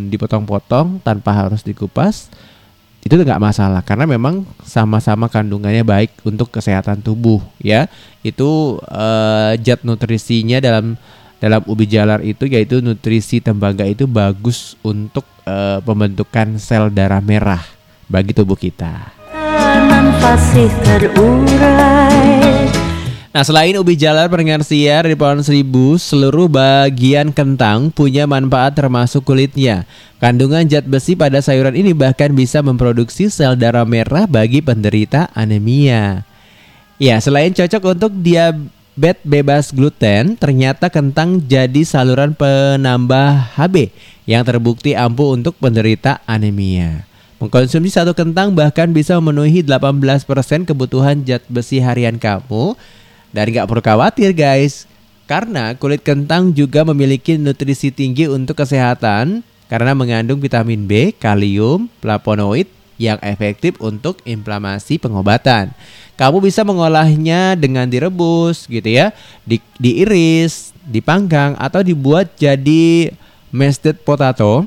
dipotong-potong tanpa harus dikupas itu nggak masalah karena memang sama-sama kandungannya baik untuk kesehatan tubuh ya. Itu uh, zat nutrisinya dalam dalam ubi jalar itu yaitu nutrisi tembaga itu bagus untuk uh, pembentukan sel darah merah bagi tubuh kita. Nah selain ubi jalar pendengar siar di pohon seribu Seluruh bagian kentang punya manfaat termasuk kulitnya Kandungan zat besi pada sayuran ini bahkan bisa memproduksi sel darah merah bagi penderita anemia Ya selain cocok untuk diabetes bebas gluten, ternyata kentang jadi saluran penambah HB yang terbukti ampuh untuk penderita anemia. Mengkonsumsi satu kentang bahkan bisa memenuhi 18% kebutuhan zat besi harian kamu. Dan gak perlu khawatir guys, karena kulit kentang juga memiliki nutrisi tinggi untuk kesehatan karena mengandung vitamin B, kalium, flavonoid yang efektif untuk inflamasi pengobatan. Kamu bisa mengolahnya dengan direbus gitu ya, di, diiris, dipanggang atau dibuat jadi mashed potato.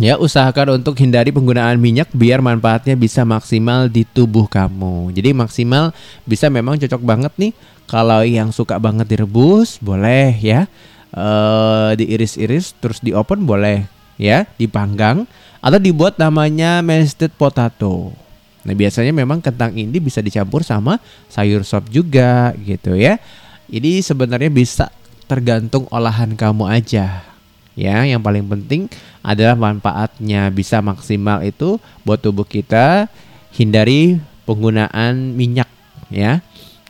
Ya, usahakan untuk hindari penggunaan minyak biar manfaatnya bisa maksimal di tubuh kamu. Jadi maksimal bisa memang cocok banget nih kalau yang suka banget direbus boleh ya. Uh, diiris-iris terus di open boleh ya, dipanggang atau dibuat namanya mashed potato. Nah biasanya memang kentang ini bisa dicampur sama sayur sop juga gitu ya. Ini sebenarnya bisa tergantung olahan kamu aja. Ya, yang paling penting adalah manfaatnya bisa maksimal itu buat tubuh kita. Hindari penggunaan minyak ya.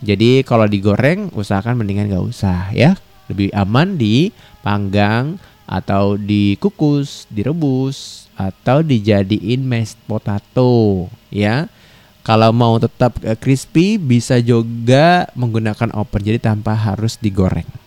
Jadi kalau digoreng usahakan mendingan gak usah ya. Lebih aman dipanggang atau dikukus, direbus atau dijadiin mashed potato ya. Kalau mau tetap uh, crispy bisa juga menggunakan oven jadi tanpa harus digoreng.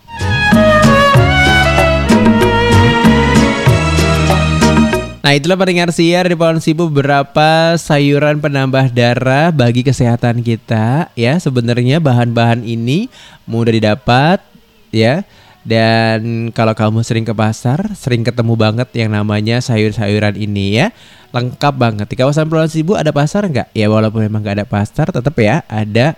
Nah itulah pendengar siar di pohon sibu beberapa sayuran penambah darah bagi kesehatan kita ya sebenarnya bahan-bahan ini mudah didapat ya dan kalau kamu sering ke pasar, sering ketemu banget yang namanya sayur-sayuran ini ya. Lengkap banget. Di kawasan Pulau Sibu ada pasar nggak? Ya walaupun memang nggak ada pasar, tetap ya ada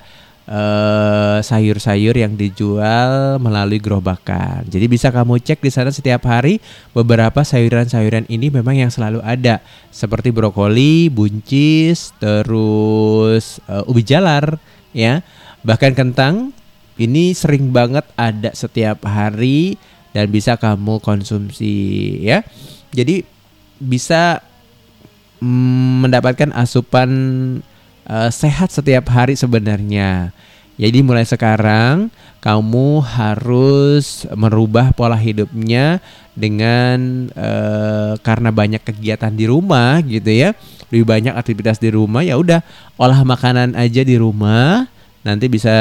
eh, sayur-sayur yang dijual melalui gerobakan. Jadi bisa kamu cek di sana setiap hari beberapa sayuran-sayuran ini memang yang selalu ada seperti brokoli, buncis, terus uh, ubi jalar ya. Bahkan kentang ini sering banget ada setiap hari dan bisa kamu konsumsi ya. Jadi bisa mm, mendapatkan asupan uh, sehat setiap hari sebenarnya. Jadi mulai sekarang kamu harus merubah pola hidupnya dengan eh, karena banyak kegiatan di rumah gitu ya. Lebih banyak aktivitas di rumah ya udah olah makanan aja di rumah. Nanti bisa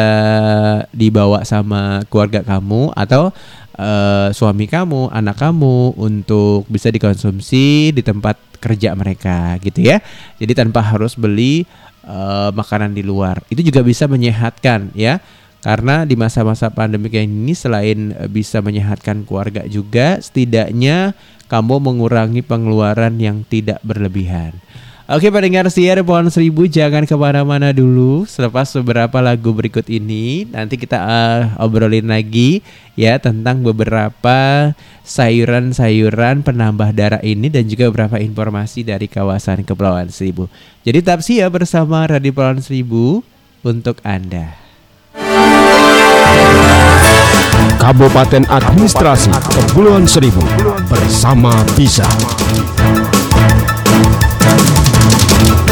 dibawa sama keluarga kamu atau eh, suami kamu, anak kamu untuk bisa dikonsumsi di tempat kerja mereka gitu ya. Jadi tanpa harus beli eh, makanan di luar. Itu juga bisa menyehatkan ya. Karena di masa-masa pandemi kayak ini selain eh, bisa menyehatkan keluarga juga, setidaknya kamu mengurangi pengeluaran yang tidak berlebihan. Oke pendengar siar pohon seribu jangan ke mana-mana dulu. Selepas beberapa lagu berikut ini Nanti kita eh, obrolin lagi ya Tentang beberapa sayuran-sayuran penambah darah ini Dan juga beberapa informasi dari kawasan Kepulauan Seribu. Jadi tetap siap bersama Radio Kepulauan Seribu Untuk Anda. Kabupaten Administrasi Kepulauan Seribu bersama Bisa.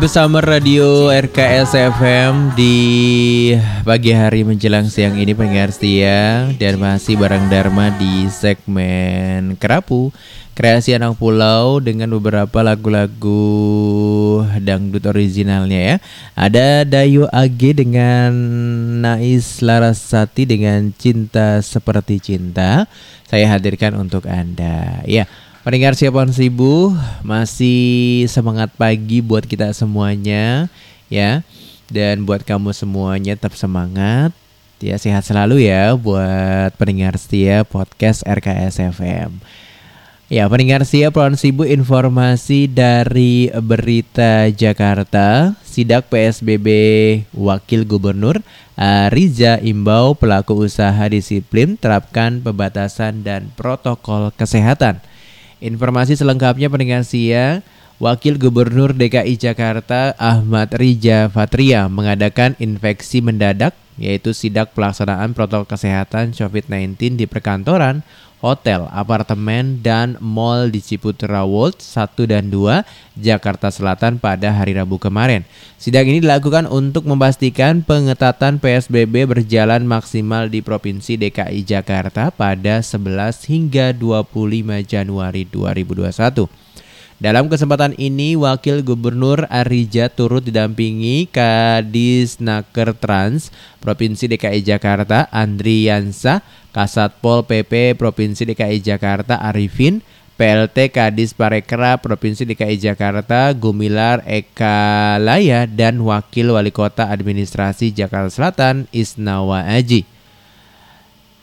Bersama Radio RKS FM di pagi hari menjelang siang ini pendengar setia dan masih bareng Dharma di segmen Kerapu kreasi anak pulau dengan beberapa lagu-lagu dangdut originalnya ya. Ada Dayu Age dengan Nais Larasati dengan Cinta Seperti Cinta. Saya hadirkan untuk Anda. Ya. Pendengar siapaan Sibu masih semangat pagi buat kita semuanya ya dan buat kamu semuanya tetap semangat ya sehat selalu ya buat pendengar setia podcast RKS FM. Ya pendengar setia Pulau Sibu informasi dari Berita Jakarta Sidak PSBB Wakil Gubernur uh, Riza imbau pelaku usaha disiplin terapkan pembatasan dan protokol kesehatan. Informasi selengkapnya pendengar siang, Wakil Gubernur DKI Jakarta Ahmad Rija Fatria mengadakan infeksi mendadak yaitu sidak pelaksanaan protokol kesehatan COVID-19 di perkantoran, hotel, apartemen, dan mall di Ciputra World 1 dan 2 Jakarta Selatan pada hari Rabu kemarin. Sidak ini dilakukan untuk memastikan pengetatan PSBB berjalan maksimal di Provinsi DKI Jakarta pada 11 hingga 25 Januari 2021. Dalam kesempatan ini, Wakil Gubernur Arija turut didampingi Kadis Naker Trans Provinsi DKI Jakarta Andriansa, Kasatpol PP Provinsi DKI Jakarta Arifin, PLT Kadis Parekraf Provinsi DKI Jakarta Gumilar Eka Laya dan Wakil Wali Kota Administrasi Jakarta Selatan Isnawa Aji.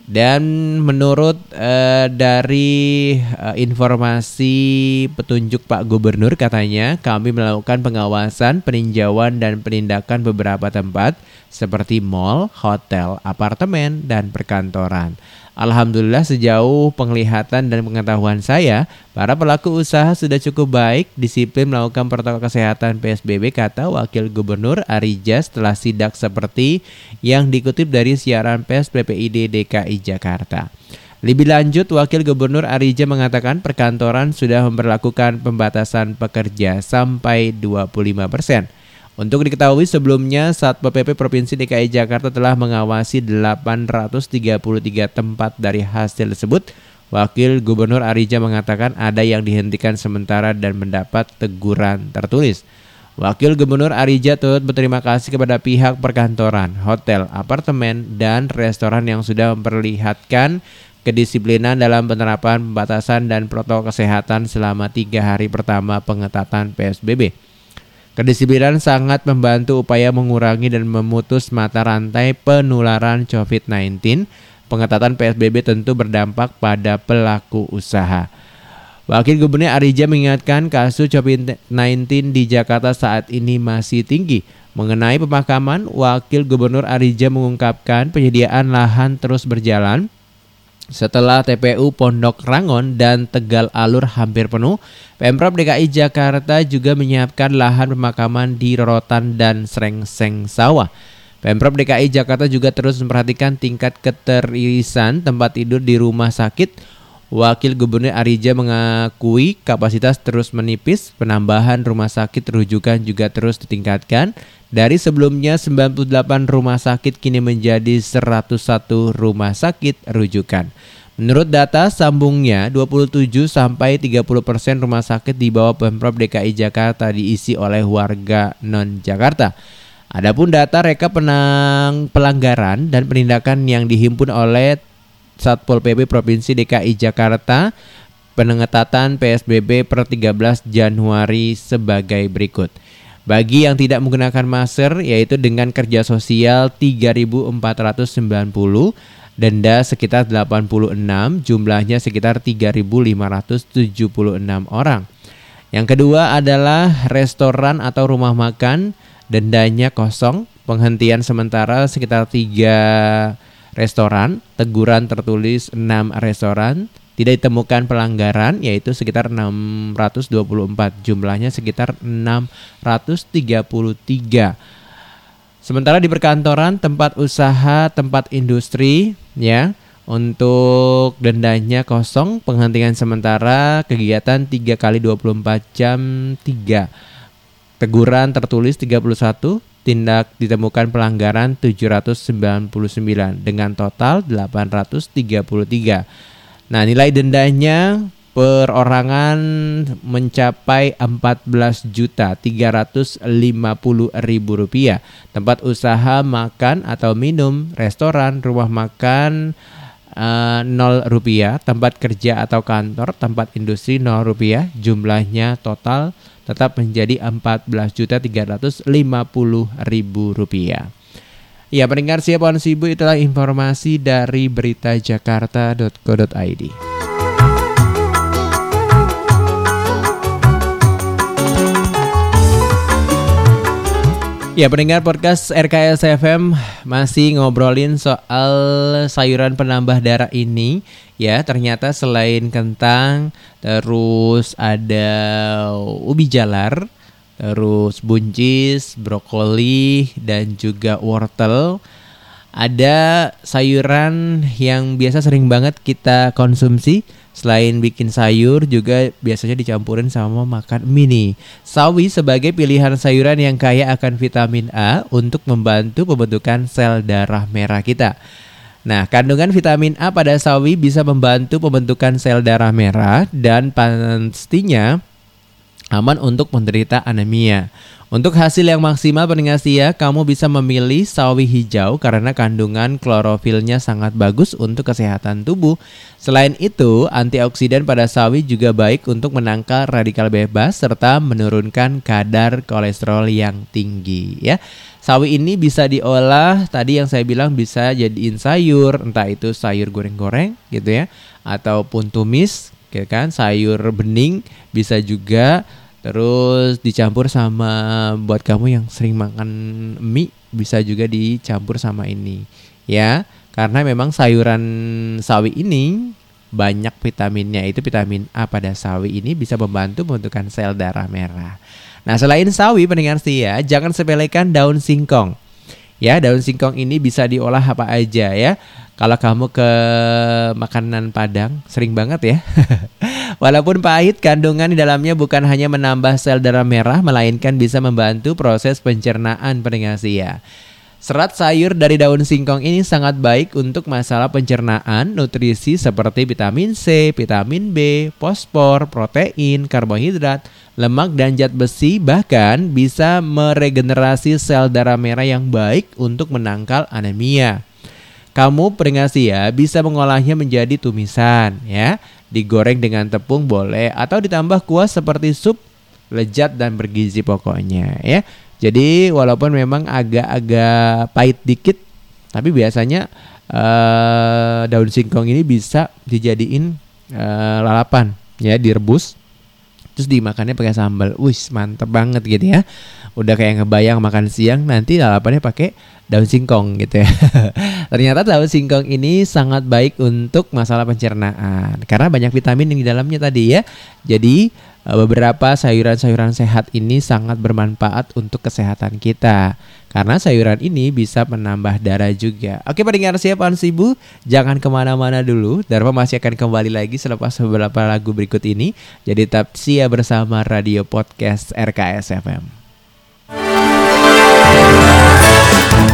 Dan menurut eh, dari eh, informasi petunjuk Pak Gubernur katanya kami melakukan pengawasan, peninjauan dan penindakan beberapa tempat seperti mall, hotel, apartemen dan perkantoran. Alhamdulillah sejauh penglihatan dan pengetahuan saya, para pelaku usaha sudah cukup baik disiplin melakukan protokol kesehatan PSBB kata Wakil Gubernur Arija setelah sidak seperti yang dikutip dari siaran pers PPID DKI Jakarta. Lebih lanjut, Wakil Gubernur Arija mengatakan perkantoran sudah memperlakukan pembatasan pekerja sampai 25 persen. Untuk diketahui sebelumnya Satpol PP Provinsi DKI Jakarta telah mengawasi 833 tempat dari hasil tersebut. Wakil Gubernur Arija mengatakan ada yang dihentikan sementara dan mendapat teguran tertulis. Wakil Gubernur Arija turut berterima kasih kepada pihak perkantoran, hotel, apartemen, dan restoran yang sudah memperlihatkan kedisiplinan dalam penerapan pembatasan dan protokol kesehatan selama tiga hari pertama pengetatan PSBB. Kedisiplinan sangat membantu upaya mengurangi dan memutus mata rantai penularan COVID-19. Pengetatan PSBB tentu berdampak pada pelaku usaha. Wakil Gubernur Arija mengingatkan kasus COVID-19 di Jakarta saat ini masih tinggi. Mengenai pemakaman, Wakil Gubernur Arija mengungkapkan penyediaan lahan terus berjalan setelah TPU Pondok Rangon dan Tegal Alur hampir penuh, Pemprov DKI Jakarta juga menyiapkan lahan pemakaman di Rorotan dan Srengseng Sawah. Pemprov DKI Jakarta juga terus memperhatikan tingkat keteririsan tempat tidur di rumah sakit. Wakil Gubernur Arija mengakui kapasitas terus menipis, penambahan rumah sakit rujukan juga terus ditingkatkan. Dari sebelumnya 98 rumah sakit kini menjadi 101 rumah sakit rujukan. Menurut data sambungnya, 27 sampai 30% persen rumah sakit di bawah Pemprov DKI Jakarta diisi oleh warga non-Jakarta. Adapun data reka penang pelanggaran dan penindakan yang dihimpun oleh Satpol PP Provinsi DKI Jakarta pengetatan PSBB per 13 Januari sebagai berikut. Bagi yang tidak menggunakan masker yaitu dengan kerja sosial 3.490, denda sekitar 86, jumlahnya sekitar 3.576 orang. Yang kedua adalah restoran atau rumah makan, dendanya kosong penghentian sementara sekitar tiga restoran, teguran tertulis 6 restoran, tidak ditemukan pelanggaran yaitu sekitar 624, jumlahnya sekitar 633. Sementara di perkantoran, tempat usaha, tempat industri ya, untuk dendanya kosong, penghentian sementara, kegiatan 3 kali 24 jam 3. Teguran tertulis 31, tindak ditemukan pelanggaran 799 dengan total 833. Nah, nilai dendanya perorangan mencapai 14 juta 350 ribu rupiah. Tempat usaha makan atau minum, restoran, rumah makan eh, nol rupiah, tempat kerja atau kantor, tempat industri nol rupiah, jumlahnya total tetap menjadi 14 juta 350 ribu rupiah. Ya, pendengar siapa Sibu itulah informasi dari beritajakarta.co.id. Ya pendengar podcast RKS FM masih ngobrolin soal sayuran penambah darah ini ya ternyata selain kentang terus ada ubi jalar terus buncis brokoli dan juga wortel. Ada sayuran yang biasa sering banget kita konsumsi. Selain bikin sayur juga biasanya dicampurin sama makan mie Sawi sebagai pilihan sayuran yang kaya akan vitamin A untuk membantu pembentukan sel darah merah kita. Nah, kandungan vitamin A pada sawi bisa membantu pembentukan sel darah merah dan pastinya aman untuk menderita anemia. Untuk hasil yang maksimal pendengar kamu bisa memilih sawi hijau karena kandungan klorofilnya sangat bagus untuk kesehatan tubuh. Selain itu, antioksidan pada sawi juga baik untuk menangkal radikal bebas serta menurunkan kadar kolesterol yang tinggi ya. Sawi ini bisa diolah tadi yang saya bilang bisa jadiin sayur, entah itu sayur goreng-goreng gitu ya ataupun tumis, ya kan, sayur bening bisa juga Terus dicampur sama buat kamu yang sering makan mie bisa juga dicampur sama ini ya. Karena memang sayuran sawi ini banyak vitaminnya itu vitamin A pada sawi ini bisa membantu pembentukan sel darah merah. Nah selain sawi pendengar setia jangan sepelekan daun singkong. Ya daun singkong ini bisa diolah apa aja ya. Kalau kamu ke makanan Padang sering banget ya. [laughs] Walaupun pahit, kandungan di dalamnya bukan hanya menambah sel darah merah, melainkan bisa membantu proses pencernaan pendengar ya. Serat sayur dari daun singkong ini sangat baik untuk masalah pencernaan, nutrisi seperti vitamin C, vitamin B, fosfor, protein, karbohidrat, lemak dan zat besi bahkan bisa meregenerasi sel darah merah yang baik untuk menangkal anemia. Kamu peringasi ya bisa mengolahnya menjadi tumisan ya. Digoreng dengan tepung boleh atau ditambah kuah seperti sup lezat dan bergizi pokoknya ya. Jadi walaupun memang agak-agak pahit dikit tapi biasanya uh, daun singkong ini bisa dijadiin uh, lalapan ya direbus terus dimakannya pakai sambal. Wih, mantep banget gitu ya. Udah kayak ngebayang makan siang nanti lalapannya pakai daun singkong gitu ya. [laughs] Ternyata daun singkong ini sangat baik untuk masalah pencernaan karena banyak vitamin yang di dalamnya tadi ya. Jadi eh, beberapa sayuran-sayuran sehat ini sangat bermanfaat untuk kesehatan kita. Karena sayuran ini bisa menambah darah juga. Oke pendengar siapa Sibu? Jangan ke mana-mana dulu. Dharma masih akan kembali lagi selepas beberapa lagu berikut ini. Jadi tetap sia bersama Radio Podcast RKS FM.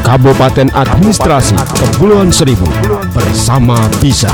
Kabupaten Administrasi Kepulauan Seribu bersama Bisa.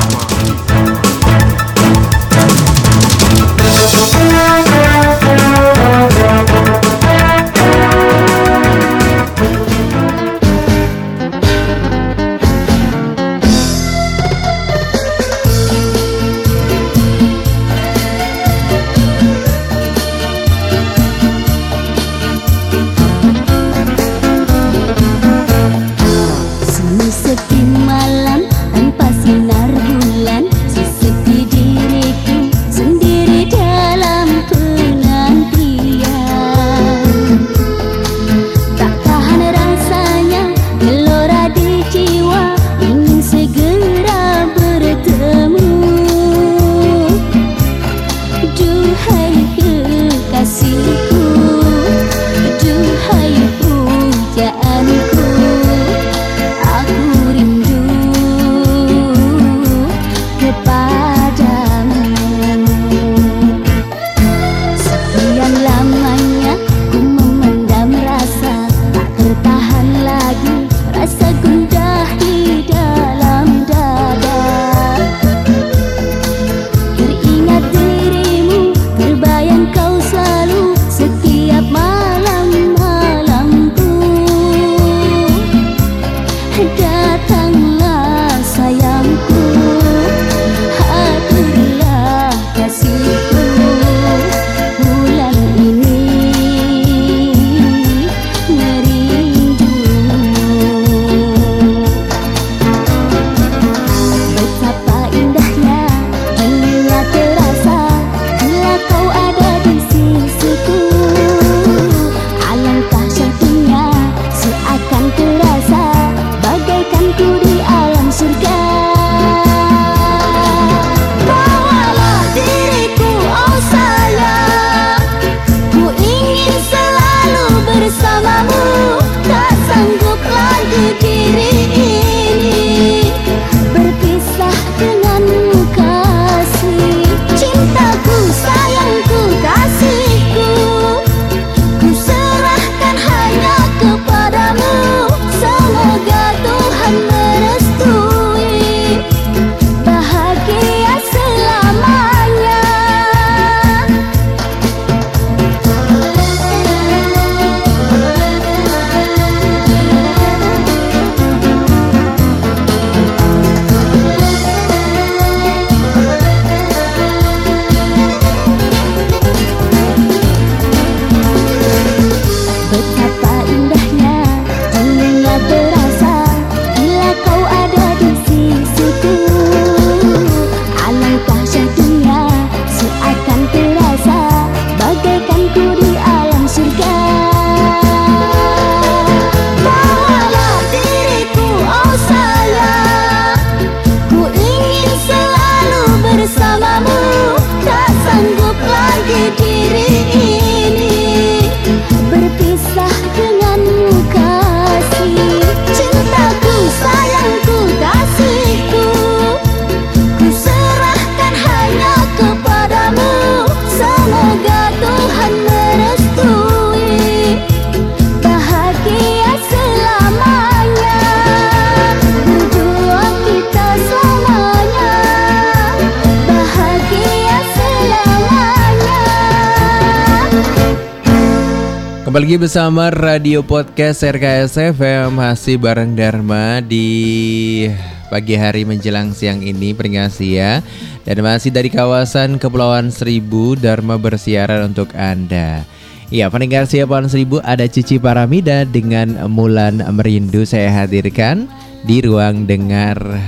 Bersama Radio Podcast RKS FM Masih bareng Dharma di pagi hari menjelang siang ini peringkat ya Dan masih dari kawasan Kepulauan Seribu Dharma bersiaran untuk Anda. Ya, pendengar Kepulauan Seribu ada Cici Paramida dengan Mulan Merindu. Saya hadirkan di ruang dengar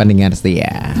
pendengar setia.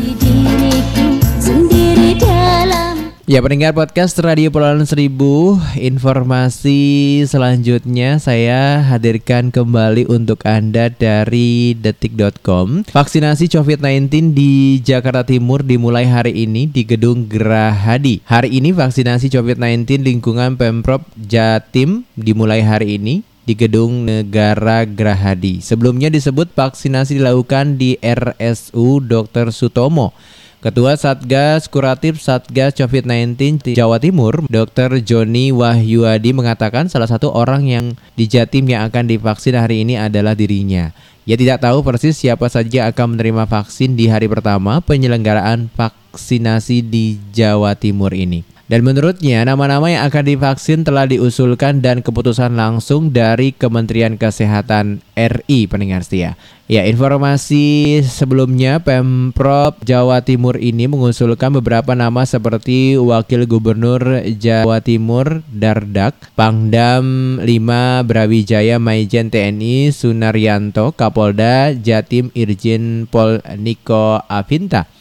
Ya pendengar podcast Radio Pulauan Seribu Informasi selanjutnya saya hadirkan kembali untuk Anda dari detik.com Vaksinasi COVID-19 di Jakarta Timur dimulai hari ini di Gedung Gerahadi Hari ini vaksinasi COVID-19 lingkungan Pemprov Jatim dimulai hari ini di Gedung Negara Gerahadi Sebelumnya disebut vaksinasi dilakukan di RSU Dr. Sutomo Ketua Satgas Kuratif Satgas COVID-19 di Jawa Timur, Dr. Joni Wahyuadi mengatakan salah satu orang yang di Jatim yang akan divaksin hari ini adalah dirinya. Ia tidak tahu persis siapa saja akan menerima vaksin di hari pertama penyelenggaraan vaksinasi di Jawa Timur ini. Dan menurutnya nama-nama yang akan divaksin telah diusulkan dan keputusan langsung dari Kementerian Kesehatan RI pendengar setia. Ya, informasi sebelumnya Pemprov Jawa Timur ini mengusulkan beberapa nama seperti Wakil Gubernur Jawa Timur Dardak, Pangdam 5 Brawijaya Maijen TNI Sunaryanto, Kapolda Jatim Irjen Pol Niko Avinta.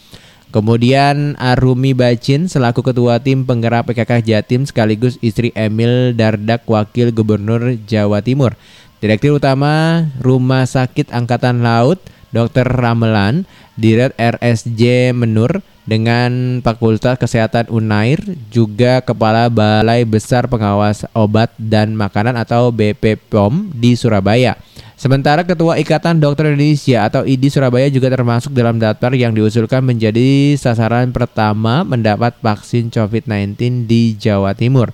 Kemudian Arumi Bacin selaku ketua tim penggerak PKK Jatim sekaligus istri Emil Dardak wakil gubernur Jawa Timur. Direktur utama Rumah Sakit Angkatan Laut Dr. Ramelan, Dirut RSJ Menur dengan Fakultas Kesehatan Unair juga Kepala Balai Besar Pengawas Obat dan Makanan atau BPOM di Surabaya. Sementara Ketua Ikatan Dokter Indonesia atau IDI Surabaya juga termasuk dalam daftar yang diusulkan menjadi sasaran pertama mendapat vaksin COVID-19 di Jawa Timur.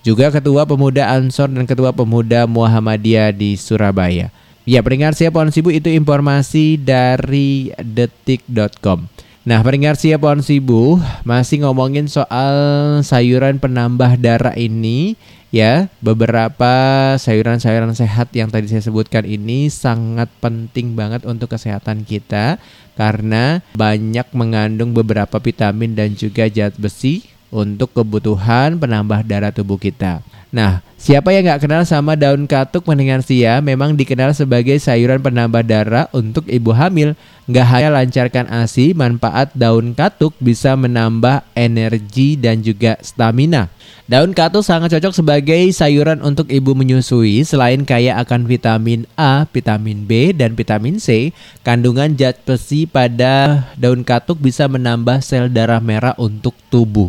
Juga Ketua Pemuda Ansor dan Ketua Pemuda Muhammadiyah di Surabaya. Ya, pendengar siap pohon sibuk itu informasi dari detik.com. Nah, pendengar siap pohon sibuk masih ngomongin soal sayuran penambah darah ini ya beberapa sayuran-sayuran sehat yang tadi saya sebutkan ini sangat penting banget untuk kesehatan kita karena banyak mengandung beberapa vitamin dan juga zat besi untuk kebutuhan penambah darah tubuh kita. Nah, siapa yang nggak kenal sama daun katuk mendengar sia memang dikenal sebagai sayuran penambah darah untuk ibu hamil. Nggak hanya lancarkan ASI, manfaat daun katuk bisa menambah energi dan juga stamina. Daun katuk sangat cocok sebagai sayuran untuk ibu menyusui selain kaya akan vitamin A, vitamin B, dan vitamin C. Kandungan zat besi pada daun katuk bisa menambah sel darah merah untuk tubuh.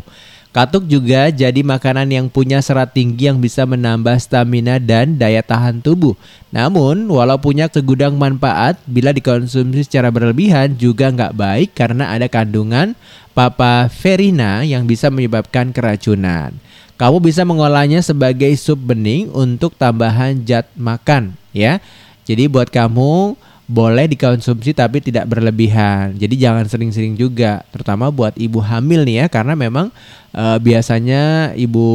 Katuk juga jadi makanan yang punya serat tinggi yang bisa menambah stamina dan daya tahan tubuh. Namun, walau punya segudang manfaat, bila dikonsumsi secara berlebihan juga nggak baik karena ada kandungan papaverina yang bisa menyebabkan keracunan. Kamu bisa mengolahnya sebagai sup bening untuk tambahan zat makan, ya. Jadi buat kamu boleh dikonsumsi tapi tidak berlebihan. Jadi jangan sering-sering juga, terutama buat ibu hamil nih ya, karena memang uh, biasanya ibu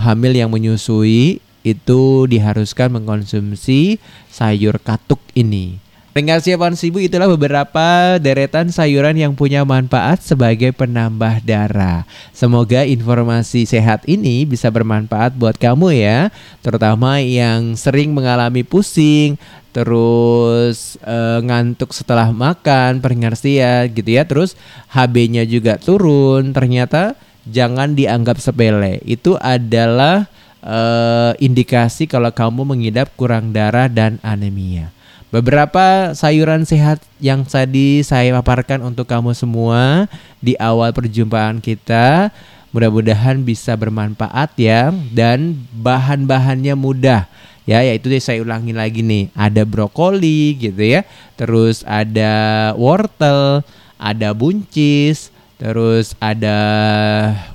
hamil yang menyusui itu diharuskan mengkonsumsi sayur katuk ini. Pendengar siapaan sibu itulah beberapa deretan sayuran yang punya manfaat sebagai penambah darah. Semoga informasi sehat ini bisa bermanfaat buat kamu ya, terutama yang sering mengalami pusing, terus uh, ngantuk setelah makan, pengertian gitu ya. Terus HB-nya juga turun. Ternyata jangan dianggap sepele. Itu adalah uh, indikasi kalau kamu mengidap kurang darah dan anemia. Beberapa sayuran sehat yang tadi saya paparkan untuk kamu semua di awal perjumpaan kita. Mudah-mudahan bisa bermanfaat ya dan bahan-bahannya mudah ya yaitu saya ulangi lagi nih ada brokoli gitu ya terus ada wortel ada buncis terus ada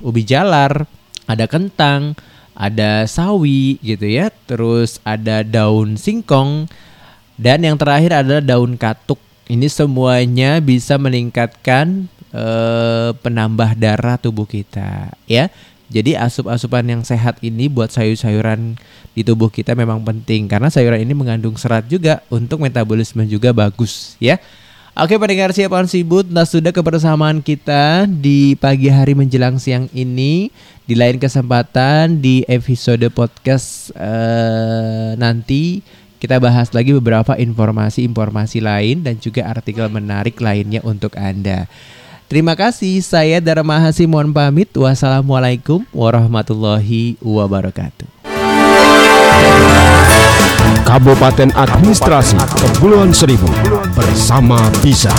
ubi jalar ada kentang ada sawi gitu ya terus ada daun singkong dan yang terakhir adalah daun katuk. Ini semuanya bisa meningkatkan eh, penambah darah tubuh kita ya. Jadi asup-asupan yang sehat ini buat sayur-sayuran di tubuh kita memang penting. Karena sayuran ini mengandung serat juga untuk metabolisme juga bagus ya. Oke pendengar siapa sibut Nah sudah kebersamaan kita di pagi hari menjelang siang ini. Di lain kesempatan di episode podcast uh, nanti Kita bahas lagi beberapa informasi-informasi lain dan juga artikel menarik lainnya untuk Anda Terima kasih, saya Dara Mahasi mohon pamit. Wassalamualaikum warahmatullahi wabarakatuh. Kabupaten Administrasi Kepulauan Seribu bersama Bisa.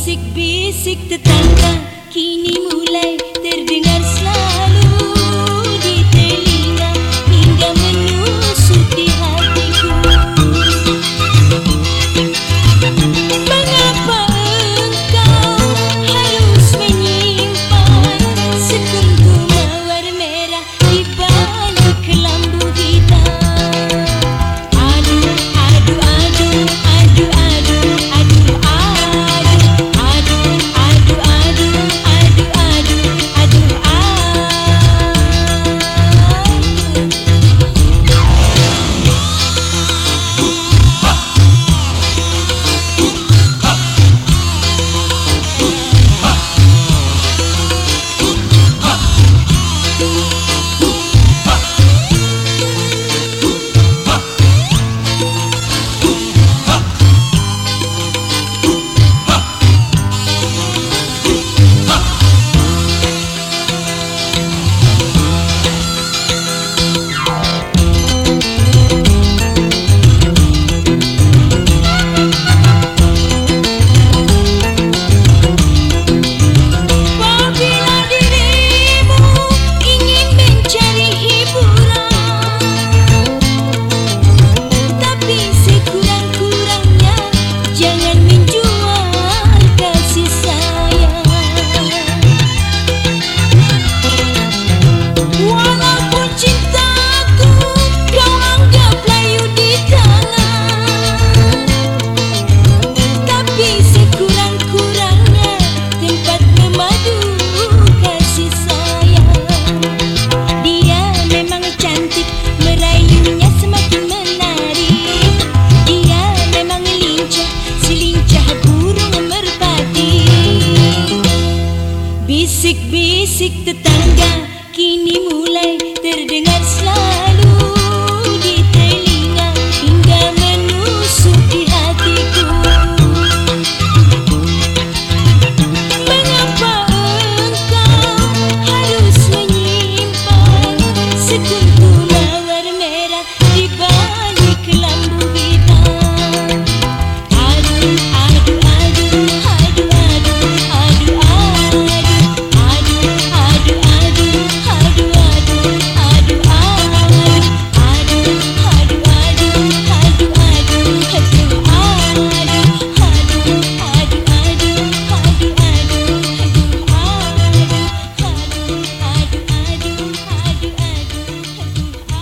bisik-bisik tetangga kini